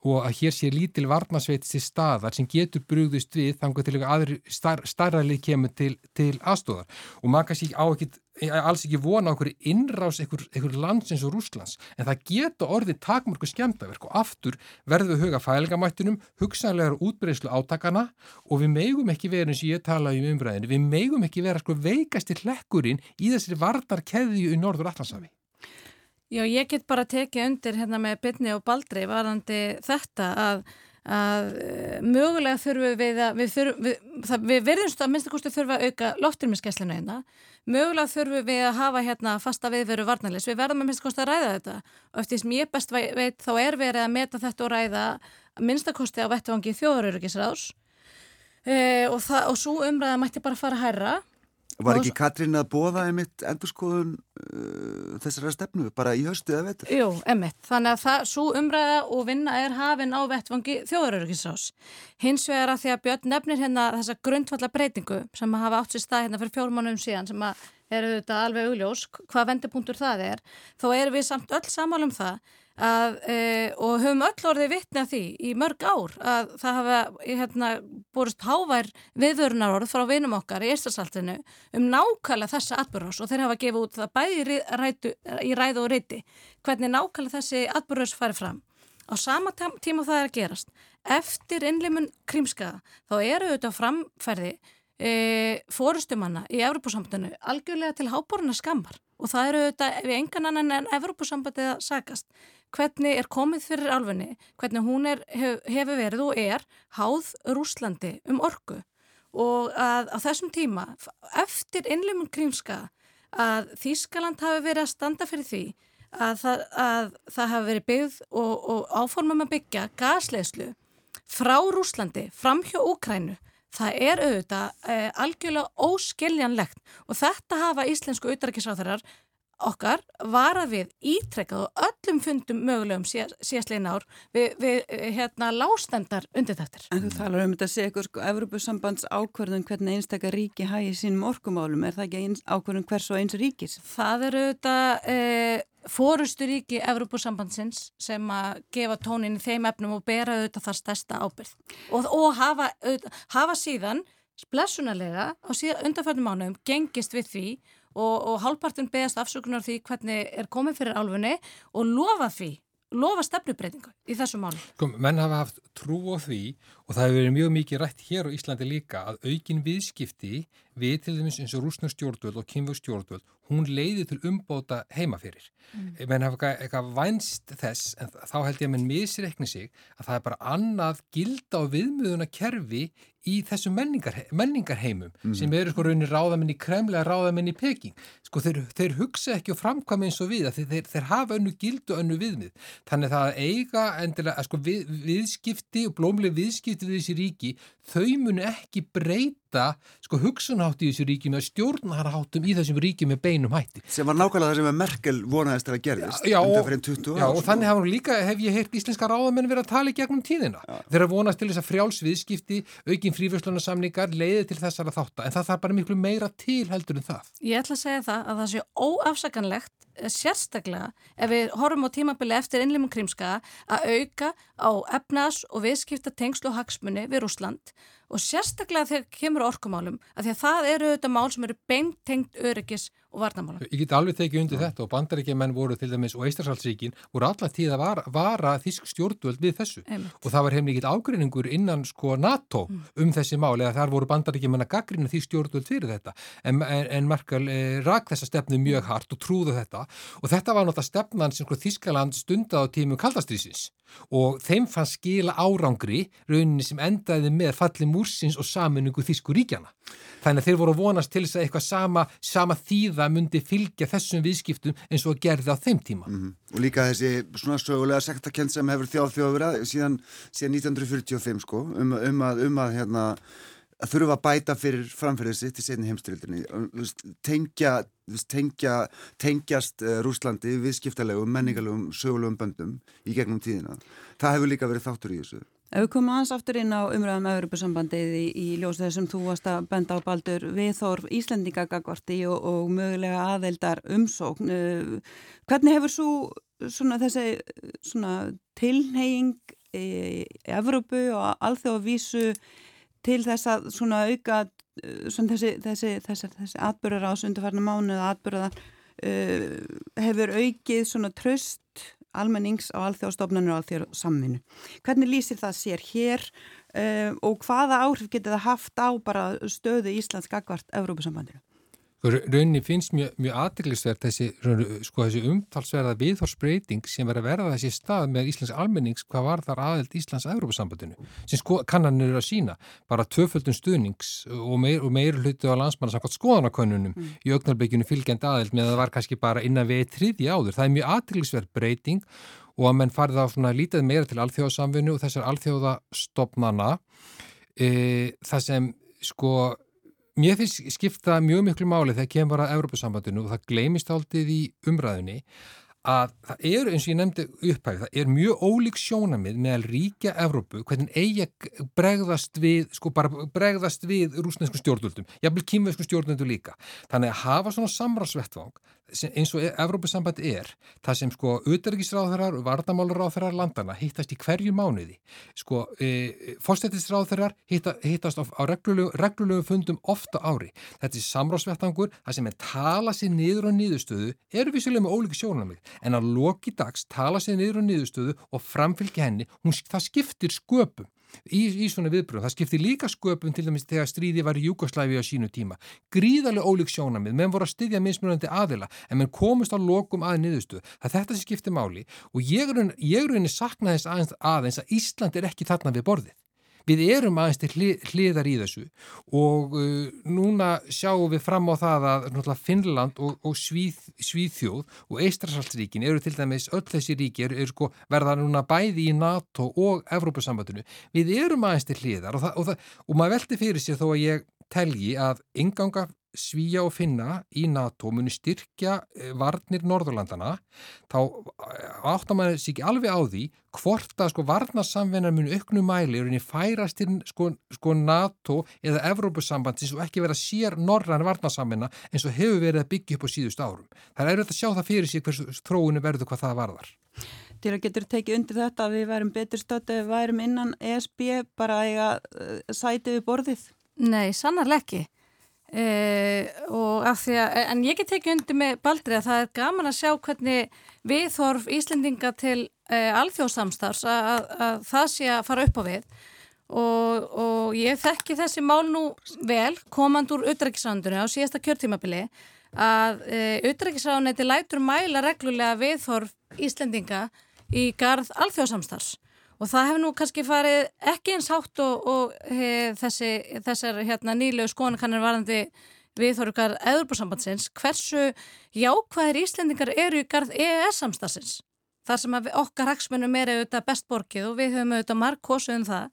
og að hér sé lítil varnasveit til staðar sem getur brúðist við þannig til eitthvað aðri star, starralið kemur til, til aðstofar og maður kannski á ekkit alls ekki vona okkur innrás einhver lands eins og Rúslands en það geta orðið takmörku skemdaverk og aftur verður við huga fælingamættinum hugsanlegar útbreyðslu átakana og við megum ekki vera eins og ég talaði um umræðinu, við megum ekki vera sko veikastir hlekkurinn í þessari vardarkeðju í Norður Allandsafi Já, ég get bara tekið undir hérna með byrni og baldri varandi þetta að, að eh, mögulega þurfum við að, við, þurfum, við, það, við verðumst að minnstakosti þurfum að auka lofturmiskesslinu hérna, mögulega þurfum við að hafa hérna fasta viðveru varnarleis, við verðum að minnstakosti að ræða þetta. Og eftir sem ég best veit þá er verið að meta þetta og ræða minnstakosti á vettvangi þjóðaröryggisráðs. E, og, og svo umræða mætti bara fara að herra Var ekki Katrín að bóða einmitt endurskoðun uh, þessara stefnu bara í höstu eða vetur? Jú, einmitt. Þannig að það, svo umræða og vinna er hafinn á vettvangi þjóðaröryggisrás. Hins vegar að því að Björn nefnir hérna þessa grundfalla breytingu sem að hafa átt sér stað hérna fyrir fjórmánum síðan sem að eru þetta alveg augljós, hvað vendipunktur það er, þá erum við samt öll samálum það að, e, og höfum öll orðið vittni að því í mörg ár að það hafa hérna, borist hávær viðvörunar frá vinum okkar í Íslandsaldinu um nákvæmlega þessa atbyrjus og þeir hafa gefið út það bæði rætu, í ræðu og riti hvernig nákvæmlega þessi atbyrjus færi fram. Á sama tíma það er að gerast, eftir innleimun krímskaða þá eru auðvitað framferði e, fórustumanna í Evropasambandinu algjörlega til háboruna skammar og það eru auðvitað við engan annan en Evropasambandið að sagast. Hvernig er komið fyrir alfunni, hvernig hún er, hef, hefur verið og er háð Rúslandi um orgu og að á þessum tíma eftir innleimun krímska að Þískaland hafi verið að standa fyrir því að það, að það hafi verið byggð og, og áformum að byggja gasleislu frá Rúslandi fram hjá Úkrænu það er auðvitað eh, algjörlega óskiljanlegt. Og þetta hafa íslensku auðarikisráþarar okkar varað við ítrekkað og öllum fundum mögulegum síðastlegin ár við, við hérna lástendar undir þetta. En þú talar um þetta að segja eitthvað sko, Evropasambands ákverðun hvernig einstakar ríki hægir sínum orkumálum, er það ekki eins, ákverðun hvers og eins ríkis? Það eru þetta e, fórusturíki Evropasambandsins sem að gefa tónin í þeim efnum og bera auðvitað þar stærsta ábyrð og, og hafa, auðvitað, hafa síðan blessunarlega á síðan undanfærdum ánum gengist við því og, og hálfpartin beðast afsökunar því hvernig er komið fyrir álfunni og lofa því, lofa stefnubreitingu í þessu mánu. Kom, menn hafa haft trú á því og það hefur verið mjög mikið rætt hér á Íslandi líka að aukin viðskipti við til dæmis eins og rúsnur stjórnvöld og kynfug stjórnvöld, hún leiði til umbóta heimafyrir. Mm. menn hafa eitthvað vænst þess en þá held ég að menn misreikni sig að það er bara annað gilda og viðmöðuna kerfi í þessum menningar, menningarheimum mm. sem eru sko raunin ráðamenn í Kremla ráðamenn í Peking. Sko þeir, þeir hugsa ekki og framkvæm eins og við þeir, þeir, þeir hafa önnu gild og önnu viðmið þannig það eiga endilega sko, við, viðskipti og blómlega viðskipti við þessi ríki þau munu ekki breyta sko hugsunhátt í þessu ríki með stjórnarháttum í þessum ríki með beinum hætti. Sem var nákvæmlega það sem Merkel vonaðist að gerðist já, undan fyrir 20 ára. Já og þannig hafa líka, hef ég heyrt íslenska ráðamenn verið að tala í gegnum tíðina. Já. Þeir að vonast til þess að frjálsviðskipti, aukin frífjörslunarsamningar leiði til þessara þáttar en það þarf bara miklu meira til heldur en það. Ég ætla að segja það að það sé óafsakanlegt eh, sérstaklega ef við horfum á tímabili eftir innlimum krimska að auka á efnas og viðskipta tengslu og hagsmunni við Rúsland og sérstaklega þegar kemur orkumálum að því að það eru auðvitað mál sem eru beintengt öryggis og varnamálum. Ég get alveg tekið undir þetta og bandaríkjumenn voru til dæmis og Eistarsalsríkin voru alltaf tíð að vara, vara þísk stjórnvöld við þessu Einmitt. og það var ekkit ágreiningur innan sko NATO mm. um þessi mál eða þar voru bandaríkjumenn að gaggrina því stjórnvöld fyrir þetta en, en, en Merkel eh, rak þessa stefnu mjög hart og trúðu þetta og þetta var náttúrulega stefnan sem sko Þískaland stundað á tímum kaldastrýsins og þeim fann skila árangri rauninni sem endaði með falli múrsins og saminningu Þísku ríkjana. Þannig að þeir voru að vonast til þess að eitthvað sama, sama þýða myndi fylgja þessum viðskiptum eins og gerði á þeim tíma. Mm -hmm. Og líka þessi svona sögulega sektakent sem hefur þjáð þjóðverða síðan, síðan 1945 sko um, um að, um að hérna að þurfa að bæta fyrir framfyrir sitt í setni heimstrildinni tengja, tengja tengjast uh, Rúslandi viðskiptalegum, menningalegum, sögulegum böndum í gegnum tíðina. Það hefur líka verið þáttur í þessu. Ef við komum aðeins aftur inn á umræðum með Europasambandið í, í ljósið þessum þú varst að benda á baldur viðþorf Íslandingagagvarti og, og mögulega aðeldar umsókn. Uh, hvernig hefur svo svona þessi svona tilneying í Evrópu og alþjóðavísu til þess að auka uh, svona þessi, þessi, þessi, þessi atbyrðar á sundufarnar mánu eða atbyrðar uh, hefur aukið tröst almennings á alþjóðstofnunum og alþjóðsamminu. Hvernig lýsir það sér hér uh, og hvaða áhrif getur það haft á bara stöðu Íslands gagvart Evrópusambandinu? Rauninni finnst mjög, mjög aðdeglisverð þessi, sko, þessi umtalsverða viðhorsbreyting sem verður að verða þessi stað með Íslands almennings hvað var þar aðeld Íslands Európa-sambandinu sem sko, kannanir eru að sína bara tvöföldun stuðnings og meir, og meir hlutu á landsmanna samkvæmt skoðanakönnunum mm. í augnarbygginu fylgjandi aðeld með að það var kannski bara innan við triði áður. Það er mjög aðdeglisverð breyting og að menn farið á svona lítið meira til alþjóðasamvinu og þessar alþjóðastofnana e, það sem sko Mér finnst skipta mjög miklu máli þegar kemur að Európa-sambandinu og það gleimist aldrei í umræðinni að það er, eins og ég nefndi upphæfið, það er mjög ólík sjónamið meðal ríkja Evrópu, hvernig eigi bregðast við, sko bara bregðast við rúsnesku stjórnvöldum, jafnvel kýmveðsku stjórnvöldu líka. Þannig að hafa svona samráðsvettvang eins og Evrópusamband er, það sem sko auðverkisráðherrar og vardamálaráðherrar landana hittast í hverju mánuði. Sko e, fórstættisráðherrar hitta, hittast á, á reglulegu, reglulegu fundum ofta ári. Þetta er samráðsvettvangur, það sem er tala sér niður á niðurstöðu, eru vissulega með ólíki sjónamið en að loki dags tala sér niður á niðurstöðu og framfylgja henni, hún, það skiptir sköpum í, í svona viðbröðum. Það skipti líka sköpum til dæmis þegar stríði var í Júkoslæfi á sínu tíma. Gríðarlega ólík sjónamið, menn voru að styðja mismunandi aðila en menn komist á lokum að niðurstuð. Það þetta sem skipti máli og ég er rauninni sakna þess aðeins, aðeins að Ísland er ekki þarna við borðið. Við erum aðeins til hliðar í þessu og uh, núna sjáum við fram á það að Finnland og, og Svíð, Svíðþjóð og Eistrasaltsríkin eru til dæmis öll þessi ríki eru, eru sko verða núna bæði í NATO og Evrópussambandinu. Við erum aðeins til hliðar og, það, og, það, og maður veldi fyrir sér þó að ég telji að inganga Svíja og Finna í NATO muni styrkja eh, varnir Norðurlandana þá eh, áttar maður sér ekki alveg á því hvort að sko varnarsamvinnar muni auknu mæli og færast til sko, sko NATO eða Evrópussambandins og ekki vera sér norran varnarsamvinna eins og hefur verið að byggja upp á síðust árum. Það er auðvitað að sjá það fyrir sig hversu þróinu verður hvað það varðar. Til að getur tekið undir þetta að við værum betur stötu við værum innan ESB bara að eiga uh, sætið við borðið? Nei, sannarlega ekki. Uh, því að, en ég get tekið undir með Baldri að það er gaman að sjá hvernig við þorf Íslendinga til uh, alþjóðsamstars að, að það sé að fara upp á við. Og, og ég þekki þessi mál nú vel komand úr utrækisrándunni á síðasta kjörtímabili að uh, eh, utrækisrándunni lætur mæla reglulega við þorf Íslendinga í garð alþjóðsamstars Og það hefur nú kannski farið ekki eins hátt og, og he, þessi, þessar hérna, nýlegu skoðanakannir varandi viðhorukar eðurbúrsambandsins. Hversu jákvæðir Íslendingar eru í garð EES-samstagsins? Þar sem okkar hagsmunum er auðvitað best borgið og við höfum auðvitað marg kosuð um það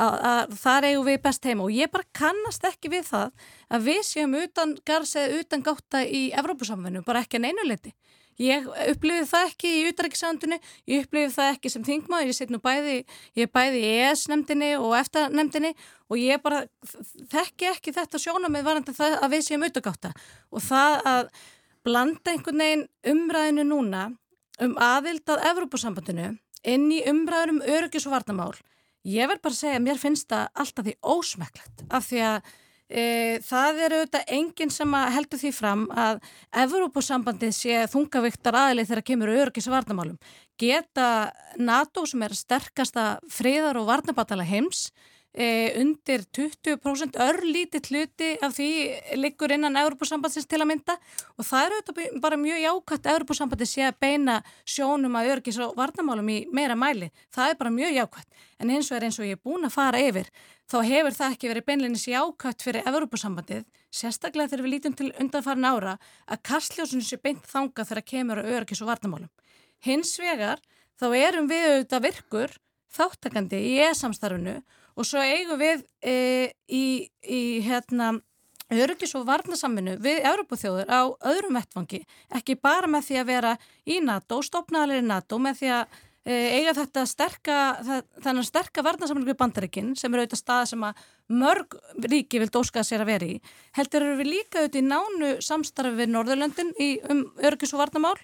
að, að þar eigum við best heima og ég bara kannast ekki við það að við séum utan garðs eða utan gáta í Evrópusamfunnu, bara ekki en einu leiti. Ég upplifið það ekki í útrækisandunni, ég upplifið það ekki sem þingmaður, ég set nú bæði, ég bæði í ES-nemndinni og EFTA-nemndinni og ég bara þekki ekki þetta sjónamið varandi það að við séum auðvitaðgáta og það að blanda einhvern veginn umræðinu núna um aðild að Evrópusambandinu inn í umræður um öryggis og varnamál, ég verð bara að segja að mér finnst það alltaf því ósmæklegt af því að E, það er auðvitað enginn sem heldur því fram að Evrópusambandið sé þungaviktar aðlið þegar kemur örgis varnamálum. Geta NATO sem er sterkasta friðar og varnabatala heims e, undir 20% örlítið hluti af því liggur innan Európusambandsins til að mynda og það er auðvitað bara mjög jákvæmt að Európusambandi sé að beina sjónum að örgis og varnamálum í meira mæli. Það er bara mjög jákvæmt en eins og er eins og ég er búin að fara yfir þá hefur það ekki verið beinleginis jákvæmt fyrir Európusambandið, sérstaklega þegar við lítum til undanfarin ára að kastljósinu sé beint þanga þegar kemur að örgis og varnamálum. Hins vegar þá erum við auðvitað virkur þáttakandi í e-samstarfinu og svo eigum við e, í, í hérna öryggis og varnasaminu við Európaþjóður á öðrum vettfangi, ekki bara með því að vera í NATO, stopnaðalir í NATO, með því að eiga þetta sterka, þannig sterka varnasaminu við bandarikinn sem eru auðvitað stað sem að mörg ríki vilt óskað sér að vera í. Heldur eru við líka auðvitað í nánu samstarfi við Norðurlöndin í, um öryggis og varnamál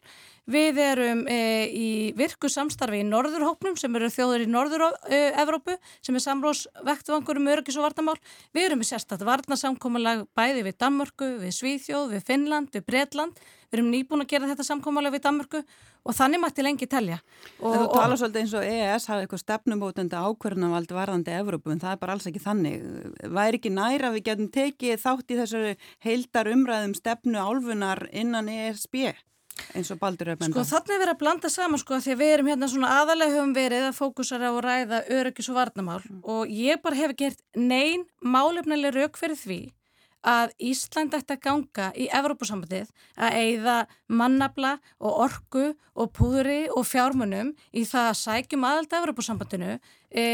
Við erum e, í virku samstarfi í Norðurhópnum sem eru þjóður í Norður-Evrópu sem er samrósvektvangur um öryggis og vartamál. Við erum í sérstaklega varnasamkómalag bæði við Danmörku, við Svíþjóð, við Finnland, við Breitland. Við erum nýbúin að gera þetta samkómalag við Danmörku og þannig mætti lengi telja. Og, þú tala svolítið eins og EES hafi eitthvað stefnumótandi ákverðunavald varðandi Evrópu en það er bara alls ekki þannig. Væri ekki næra við getum tekið þátt í þessu heildar umræðum stefnu álfunar innan ESB? eins og baldur er benda. Sko þannig er verið að blanda saman sko því að við erum hérna svona aðalega höfum verið að fókusara og ræða öryggis og varnamál mm. og ég bara hef gert neyn málefnileg rauk fyrir því að Ísland ætti að ganga í Evrópusambandið að eigða mannabla og orgu og púðri og fjármunum í það að sækjum aðalda Evrópusambandinu e,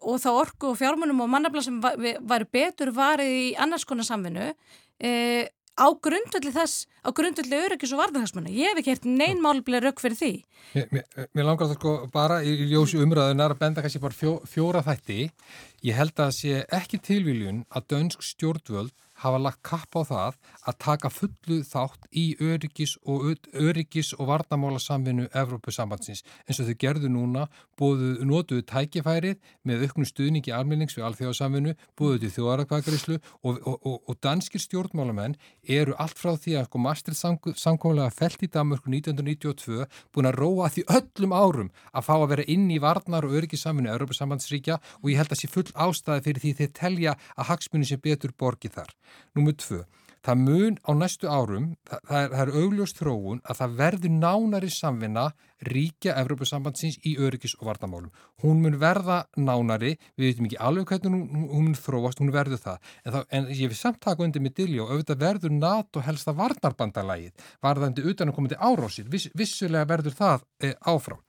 og þá orgu og fjármunum og mannabla sem væri betur varið í annars konar samvinnu e, á grundvöldi þess, á grundvöldi öryggis og varðarhagsmanna. Ég hef ekki hert neyn málblega rauk fyrir því. Mér, mér, mér langar það sko bara í ljósi umræðunar að benda kannski bara fjó, fjóra þætti. Ég held að sé ekki tilvíljun að dönsk stjórnvöld hafa lagt kapp á það að taka fullu þátt í öryggis og, öryggis og varnamála samvinnu Evrópusambandsins eins og þau gerðu núna, bóðu notuðu tækifærið með auknu stuðningi almennings við alþjóðasamvinnu, bóðu til þjóðarakvækaríslu og, og, og danskir stjórnmálamenn eru allt frá því að sko Maastricht samkómulega felt í Danmörku 1992 búin að róa því öllum árum að fá að vera inn í varnar og öryggissamvinnu Evrópusambandsríkja og ég held að sé full ástæði fyrir því þeir telja að hagsmunni sem betur borgi þar. Númið tvö, það mun á næstu árum, það, það er, er augljóst þróun að það verður nánari samvinna ríkja Evrópusambandsins í öryggis og vartamálum. Hún mun verða nánari, við veitum ekki alveg hvernig hún, hún mun þróast, hún verður það. En, það, en ég vil samt taka undir með Dilljó, auðvitað verður NATO helsta varnarbandalægið, varðandi utan að koma til árásir, Viss, vissulega verður það e, áfram.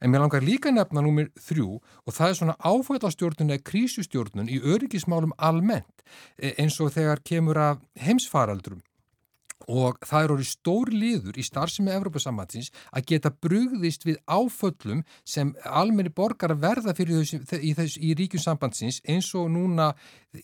En mér langar líka nefna númir þrjú og það er svona áfættastjórnun eða krísustjórnun í öryggismálum almennt e, eins og þegar kemur af heimsfaraldrum og það er orðið stór liður í starfsemi Evrópasamhansins að geta brugðist við áföllum sem almenni borgar verða fyrir þessu, í, í ríkjum sambandsins eins og núna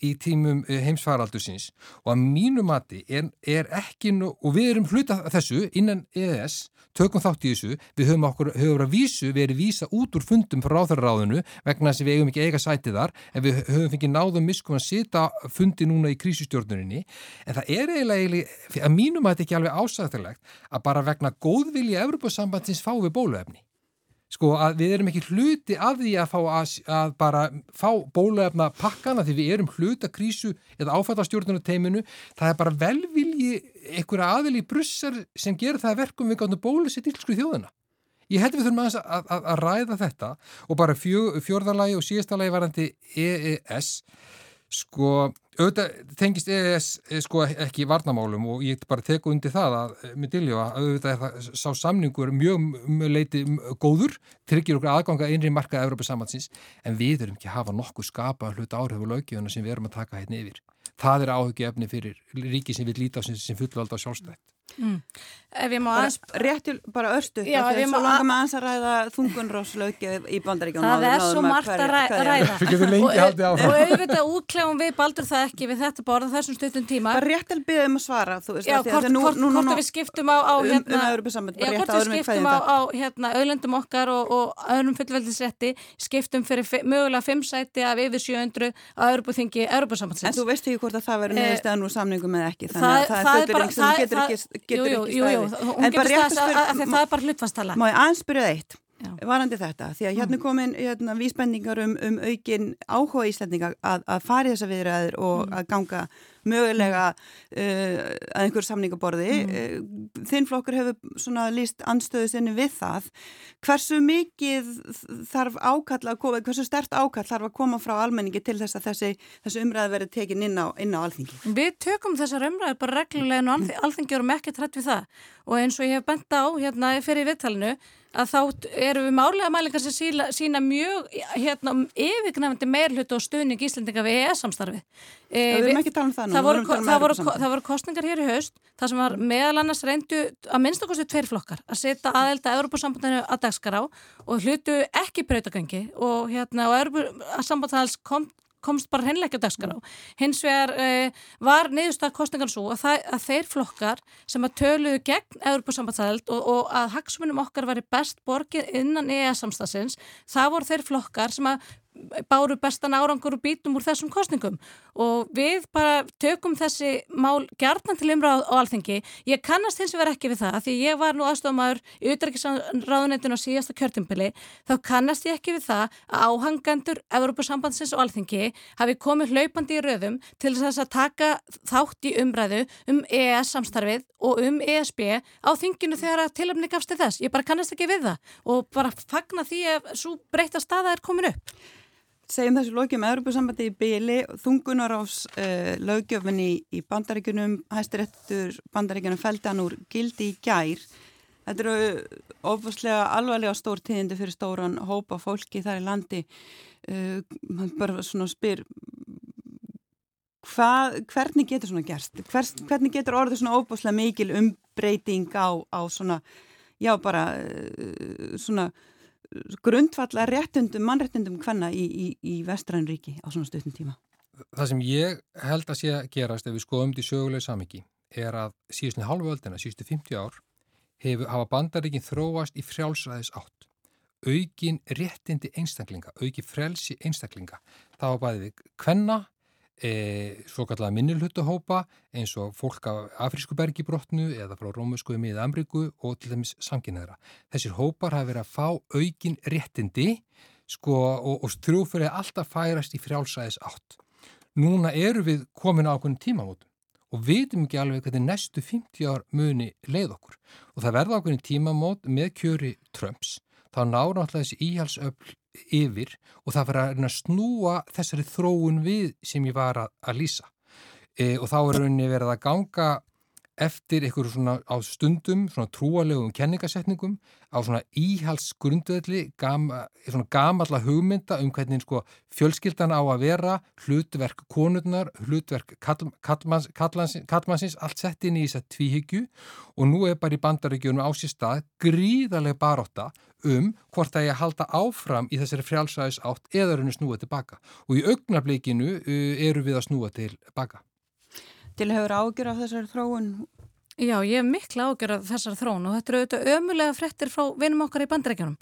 í tímum eh, heimsfaraldusins og að mínu mati er, er ekki og við erum hluta þessu innan EES, tökum þátt í þessu. Við höfum okkur, höfum að vísu við erum vísa út úr fundum frá ráðarráðinu vegna þess að við eigum ekki eiga sæti þar. En við höfum fengið náðum miskum að sita fundi núna í krísustjórnurinni en það er eiginlega að mínum að þetta ekki alveg ásæðilegt að bara vegna góðvilja Evropasambandsins fá við bóluefni. Sko að við erum ekki hluti af því að að, að bara fá bóluefna pakkana því við erum hluta krísu eða áfættastjórnunateiminu það er bara velvilji einhverja aðil í brussar sem gerir það verkum við gáttum bólusitt ílsku þjóðuna ég held við þurfum að, að, ræða þetta og bara fjó, fjórðalagi og síðastalagi varandi EES sko auðvitað tengist EES eh, sko ekki varnamálum og ég bara teku undir það að eh, með dilju að auðvitað er það sá samningur mjög leiti góður tryggir okkur aðganga einri markaða Európa samansins en við erum ekki að hafa nokkuð skapa hlut áhrif og lögjöfuna sem við erum að taka hérna yfir. Það er áhugjöfni fyrir ríki sem við líta sem, sem fullvalda sjálfstætt. Mm. Ef ég má aðeins... Réttil bara örstu, að svo langar maður aðeins að ræða þungunróslaukið í bandaríkjónu. Það er svo margt að ræða. Við getum lengi haldið áfram. Og auðvitað útklefum við baldur það ekki við þetta borða þessum stundum tíma. Bara réttil byggðum um að svara, þú veist. Já, hvort við skiptum á um- hérna... Já, hvort við skiptum á hérna auðlendum okkar og öðrum fullveldisrætti, skiptum fyrir mögulega fimm sæti af yfir 700 á Örubusambandsins. En þú veist ekki hvort að það verður neðist Jú, jú, jú, jú, hún gefur stað að það er bara hlutfastala. Má ég aðspyrja eitt? Varandi þetta, því að hérna mm. komin hérna, vísbendingar um, um aukin áhuga íslendinga að, að fari þessa viðræður og mm. að ganga mögulega uh, að einhver samningaborði mm. uh, þinn flokkur hefur svona líst anstöðu sinni við það hversu mikið þarf ákall að koma, hversu stert ákall þarf að koma frá almenningi til þess að þessi, þessi umræði verið tekin inn á, inn á alþingi? Við tökum þessar umræði bara reglulega en alþingi erum ekki trætt við það og eins og ég hef bent á hérna fyrir viðtalinu að þá eru við márlega mælingar sem síla, sína mjög hérna, yfirgnafandi meirhlut og stuðning Íslandinga við EES-samstarfi. E, við erum ekki talað um það nú. Það voru, um það, voru, það voru kostningar hér í haust, það sem var meðal annars reyndu að minnstakosti tveir flokkar að setja aðelda Európa-sambandinu að dagskará og hlutu ekki breytagöngi og hérna og Európa-sambandhals kom komst bara hennilega ekki á dagskará. Hins vegar uh, var neyðustak kostningar svo að, það, að þeir flokkar sem að töluðu gegn Európa-sambandsæðild og, og að hagsmunum okkar var best borgið innan EES-samstagsins, það voru þeir flokkar sem að báru bestan árangur og bítum úr þessum kostningum og við bara tökum þessi mál gerðan til umræð á alþengi. Ég kannast hins vegar ekki við það því ég var nú aðstofamæður í utdragisraðunetinu á síðasta kjörtimpili þá kannast ég ekki við það að áhangandur Evropasambandsins og alþengi hafi komið hlaupandi í röðum til þess að taka þátt í umræðu um EES samstarfið og um ESB á þinginu þegar að tilöfni gafst þess. Ég bara kannast ekki við það og bara fagna því að svo breyta staða er komin upp segjum þessu lokið með Europasambandi í byli, þungunar ás uh, eh, lögjöfni í, í bandaríkunum, hæstirettur bandaríkunum feldan úr gildi í gær. Þetta eru ofaslega alvarlega stór tíðindi fyrir stóran hópa fólki þar í landi. Uh, bara svona spyr, hva, hvernig getur svona gerst? Hvers, hvernig getur orðið svona ofaslega mikil umbreyting á, á svona, já bara uh, svona grundfalla réttundum, mannréttundum hvenna í, í, í vestræn ríki á svona stöðnum tíma? það sem ég held að sé að gerast ef við skoðum í söguleg samingi er að síðustinu halvu öldina, síðustu 50 ár hefur, hafa bandaríkin þróast í frjálsræðis átt aukin réttindi einstaklinga auki frelsi einstaklinga það var bæðið við kvenna e, svo kallega minnilhutuhópa eins og fólk af afrísku bergibrotnu eða frá rómusku í miða Amriku og til dæmis samkynnaðra. Þessir hópar hafa verið að fá aukin réttindi sko, og, og trúfyrir alltaf færast í frjálsræðis átt. Núna eru við komin á okkur tímamótum og vitum ekki alveg hvernig næstu 50 ár muni leið okkur. Og það verða okkur tímamót með kjöri Trumps. Þá náður náttúrulega þessi íhalsöfl yfir og það verður að snúa þessari þróun við sem ég var að, að lýsa. E, og þá er rauninni verið að ganga eftir einhverju svona á stundum, svona trúalegum kenningasetningum, á svona íhalsgrundvelli, gama, svona gamalla hugmynda um hvernig sko fjölskyldan á að vera, hlutverk konurnar, hlutverk kall, kallmanns, kallmannsins, allt sett inn í þess að tvíhyggju. Og nú er bara í bandaríkjunum á sér stað gríðarlega baróta um hvort að halda áfram í þessari frjálsæðis átt eða rauninu snúa tilbaka og í augnablikinu uh, eru við að snúa tilbaka til hefur ágjör af þessari þróun? Já, ég hef mikla ágjör af þessari þróun og þetta eru auðvitað ömulega frettir frá vinum okkar í bandreikjunum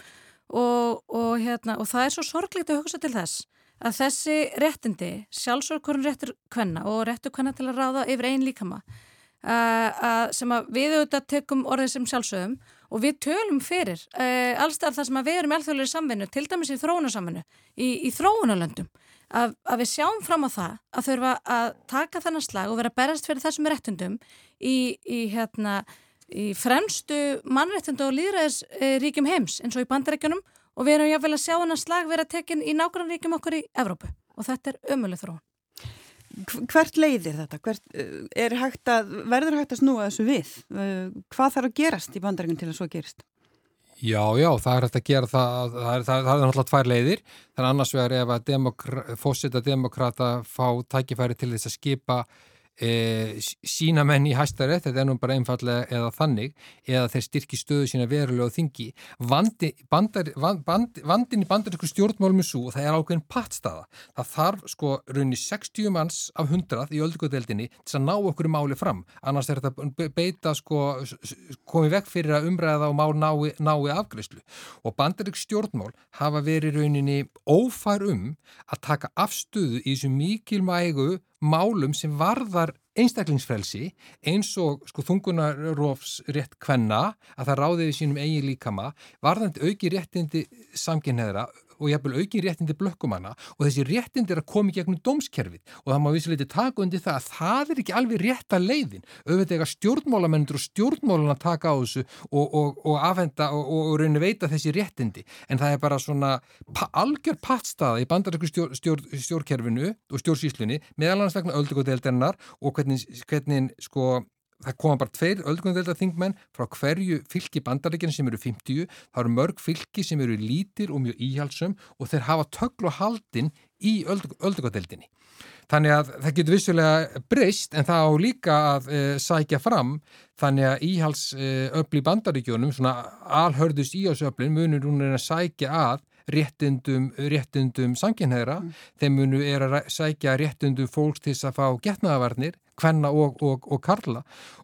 og, og, hérna, og það er svo sorglítið að hugsa til þess að þessi réttindi, sjálfsvörkurinn réttur kvenna og réttur kvenna til að ráða yfir einn líkama uh, sem að við auðvitað tekum orðið sem sjálfsögum og við tölum fyrir uh, allstað þar sem að við erum alþjóðlega samvinnu, til dæmis í þróunarsamvinnu, í, í þróunarlöndum að, að við sjáum fram á það að þurfa að taka þennan slag og vera berast fyrir þessum réttundum í, í, hérna, í fremstu mannréttundu og líðræðisríkjum heims eins og í bandarækjunum og við erum jáfnvel að sjá hennar slag vera tekinn í nágrannríkjum okkur í Evrópu og þetta er ömuleg þróun. Hvert leiðir þetta? Hvert, er hægt að, verður hægt að snúa þessu við? Hvað þarf að gerast í bandarækjum til að svo gerist? Já, já, það er hægt að gera það, það er, það er, náttúrulega tvær leiðir, þannig annars vegar ef að fósita demokrata fá tækifæri til þess að skipa e, sína menn í hæstarétt, þetta er nú bara einfallega eða þannig, eða þeir styrki stöðu sína verulega og þingi. Vandi, bandar, band, vandin í bandarísku stjórnmálum er svo og það er ákveðin pattstaða. Það þarf sko raunni 60 manns af 100 í öldugöðdeldinni til að ná okkur máli fram. Annars er þetta beita sko komið vekk fyrir að umræða og mál nái, nái afgreyslu. Og bandarísk stjórnmál hafa verið rauninni ófær um að taka afstöðu í þessu mikilmægu málum sem varðar einstaklingsfrelsi eins og sko þungunarófs rétt kvenna að það ráðiði sínum eigin líkama varðandi auki réttindi samkynneðra og jæfnvel aukin réttindi blökkumanna og þessi réttindi er að koma í gegnum dómskerfið. Og það má vissuleiti taka undir það að það er ekki alveg rétta leiðin. Auðvitað eitthvað stjórnmálamennur og stjórnmálan að taka á þessu og, og, og afhenda og, og raunin veita þessi réttindi. En það er bara svona pa, algjör pattstaða í bandarækku stjór, stjór, og stjórnsýslunni meðal annars vegna öldugóðeldennar og hvernig, hvernig sko það koma bara tveir öldgunardelta þingmenn frá hverju fylki bandaríkina sem eru 50, það eru mörg fylki sem eru lítir og mjög íhalsum og þeir hafa töklu og haldin í öldgunardeldinni. Þannig að það getur vissulega breyst en það á líka að e, sækja fram þannig að íhalsöfli e, bandaríkjónum, svona alhörðust íhalsöflin munur hún að sækja að réttindum, réttindum sanginheðra, mm. þeim munu er að sækja réttindum fólks til að fá getnaðavarnir hvenna og, og, og karla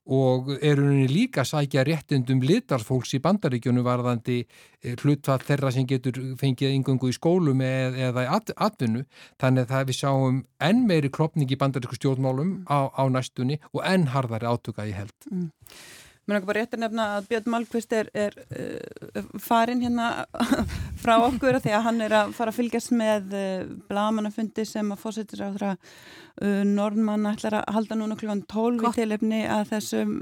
og eru henni líka sækja réttundum litarfólks í bandaríkjónu varðandi eh, hlutfall þeirra sem getur fengið yngungu í skólum eða, eða í atvinnu þannig að við sjáum enn meiri klopning í bandarísku stjórnmálum á, á næstunni og enn harðari átuga í held. Mm. Mér er ekki bara rétt að nefna að Björn Malmqvist er, er uh, farin hérna frá okkur því að hann er að fara að fylgjast með uh, blagamannafundi sem að fósittir á þeirra uh, norðmann ætlar að halda núna klukkan 12 í tilefni að þessum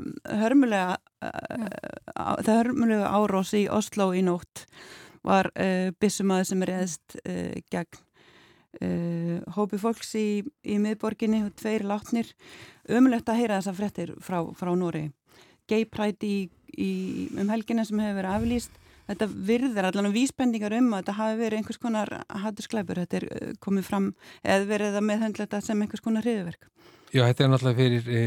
hörmulega uh, það hörmulega árós í Oslo í nótt var bissumaður sem er eðst uh, gegn hópi fólks í, í miðborginni og tveir látnir. Umlegt að heyra þessa frettir frá, frá Nóri pride í, í, um helgina sem hefur verið aflýst. Þetta virðir allan og vísbendingar um að þetta hafi verið einhvers konar hattursklæpur þetta er uh, komið fram eða verið það meðhöndleta sem einhvers konar hriðverk Já, þetta er náttúrulega fyrir e,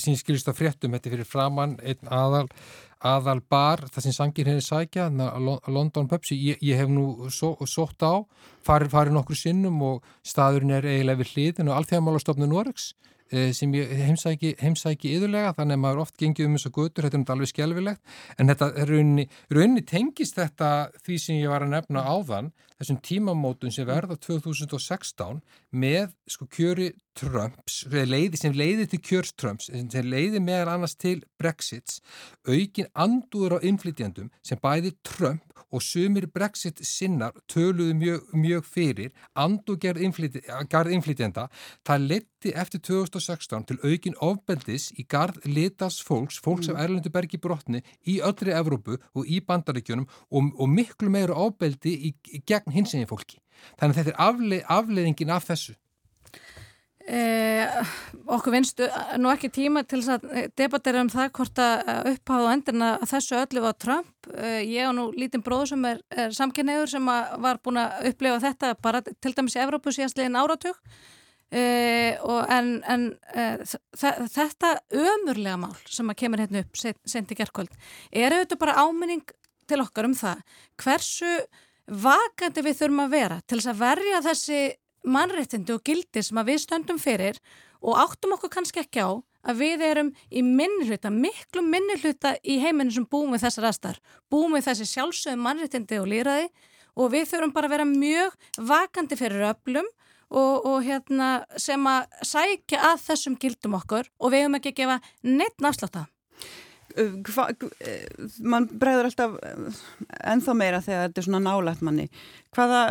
sínskilist af fréttum, þetta er fyrir framann einn aðal aðal bar, það sem sangir henni sækja, London Pepsi, ég, ég hef nú svo, sótt á, farið fari nokkur sinnum og staðurinn er eiginlega við hliðin og allþjóðamálastofnu Noregs. Eh, sem ég heimsæki, heimsæki yðurlega þannig að maður oft gengið um þessu gutur þetta er náttúrulega alveg skjálfilegt en þetta raunni, raunni tengist þetta því sem ég var að nefna áðan þessum tímamótun sem verða 2016 með sko kjöri Trumps, leiði, sem leiði til kjörs Trumps, sem leiði meðal annars til Brexits, aukin andúður á inflytjandum sem bæði Trump og sumir Brexit sinnar töluðu mjög, mjög fyrir andúgerð inflytjanda, það leti eftir 2016 til aukin ofbeldis í garð litas fólks, fólks af mm. Erlendubergi brotni í öllri Evrópu og í bandaríkjunum og, og miklu meira ofbeldi í, í gegn hins eginn fólki. Þannig að þetta er afle, afleðingin af þessu. Eh, okkur vinstu nú ekki tíma til að debattera um það hvort að uppháðu endurna að þessu öllu var Trump eh, ég og nú lítinn bróð sem er, er samkynnegur sem var búin að upplifa þetta bara til dæmis í Evrópu síðastlegin áratug eh, en, en eh, þetta ömurlega mál sem að kemur hérna upp sent í gerðkvöld er auðvitað bara áminning til okkar um það hversu vakandi við þurfum að vera til þess að verja þessi mannréttindi og gildi sem að við stöndum fyrir og áttum okkur kannski ekki á að við erum í minnluta, miklu minnluta í heiminu sem búum við þessar aðstar, búum við þessi sjálfsögum mannréttindi og líraði og við þurfum bara að vera mjög vakandi fyrir öflum og, og hérna, sem að sækja að þessum gildum okkur og við hefum ekki að gefa neitt náttúrulega Hva, mann bregður alltaf ennþá meira þegar þetta er svona nálægt manni. Hvaða,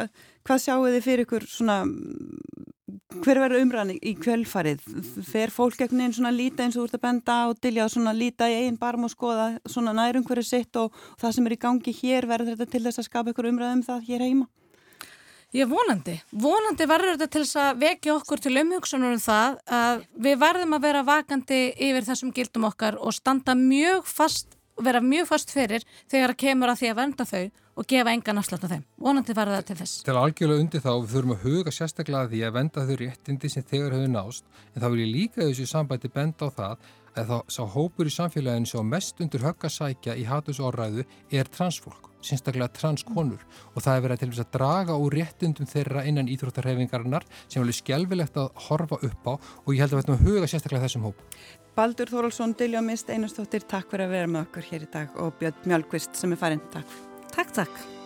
hvað sjáu þið fyrir ykkur svona hver verður umræðan í kvöldfarið fer fólk ekkert einn svona líta eins og úr það benda á dilja og svona líta í einn barm og skoða svona nærum hverju sitt og, það sem er í gangi hér verður þetta til þess að skapa ykkur umræðum það hér heima Ég vonandi, vonandi verður þetta til þess að vekja okkur til umhugsunum um það að við verðum að vera vakandi yfir þessum gildum okkar og standa mjög fast, vera mjög fast fyrir þegar að kemur að því að vernda þau og gefa engan afslátt af þeim. Vonandi verður það til þess. Til algjörlega undir þá, við þurfum að huga sérstaklega því að venda þau réttindi sem þegar hefur nást, en þá vil ég líka þessu sambæti benda á það að þá sá hópur í samfélaginu sem mest undir höggasækja í hatusórræðu sérstaklega transkonur og það er verið til þess að draga úr réttundum þeirra innan íþróttarhefingarinnar sem er alveg skjálfilegt að horfa upp á og ég held að við ætlum að huga sérstaklega þessum hóp. Baldur Þórólsson, Dilja Mist, Einastóttir, takk fyrir að vera með okkur hér í dag og Björn Mjálkvist sem er farin. Takk. Takk, takk.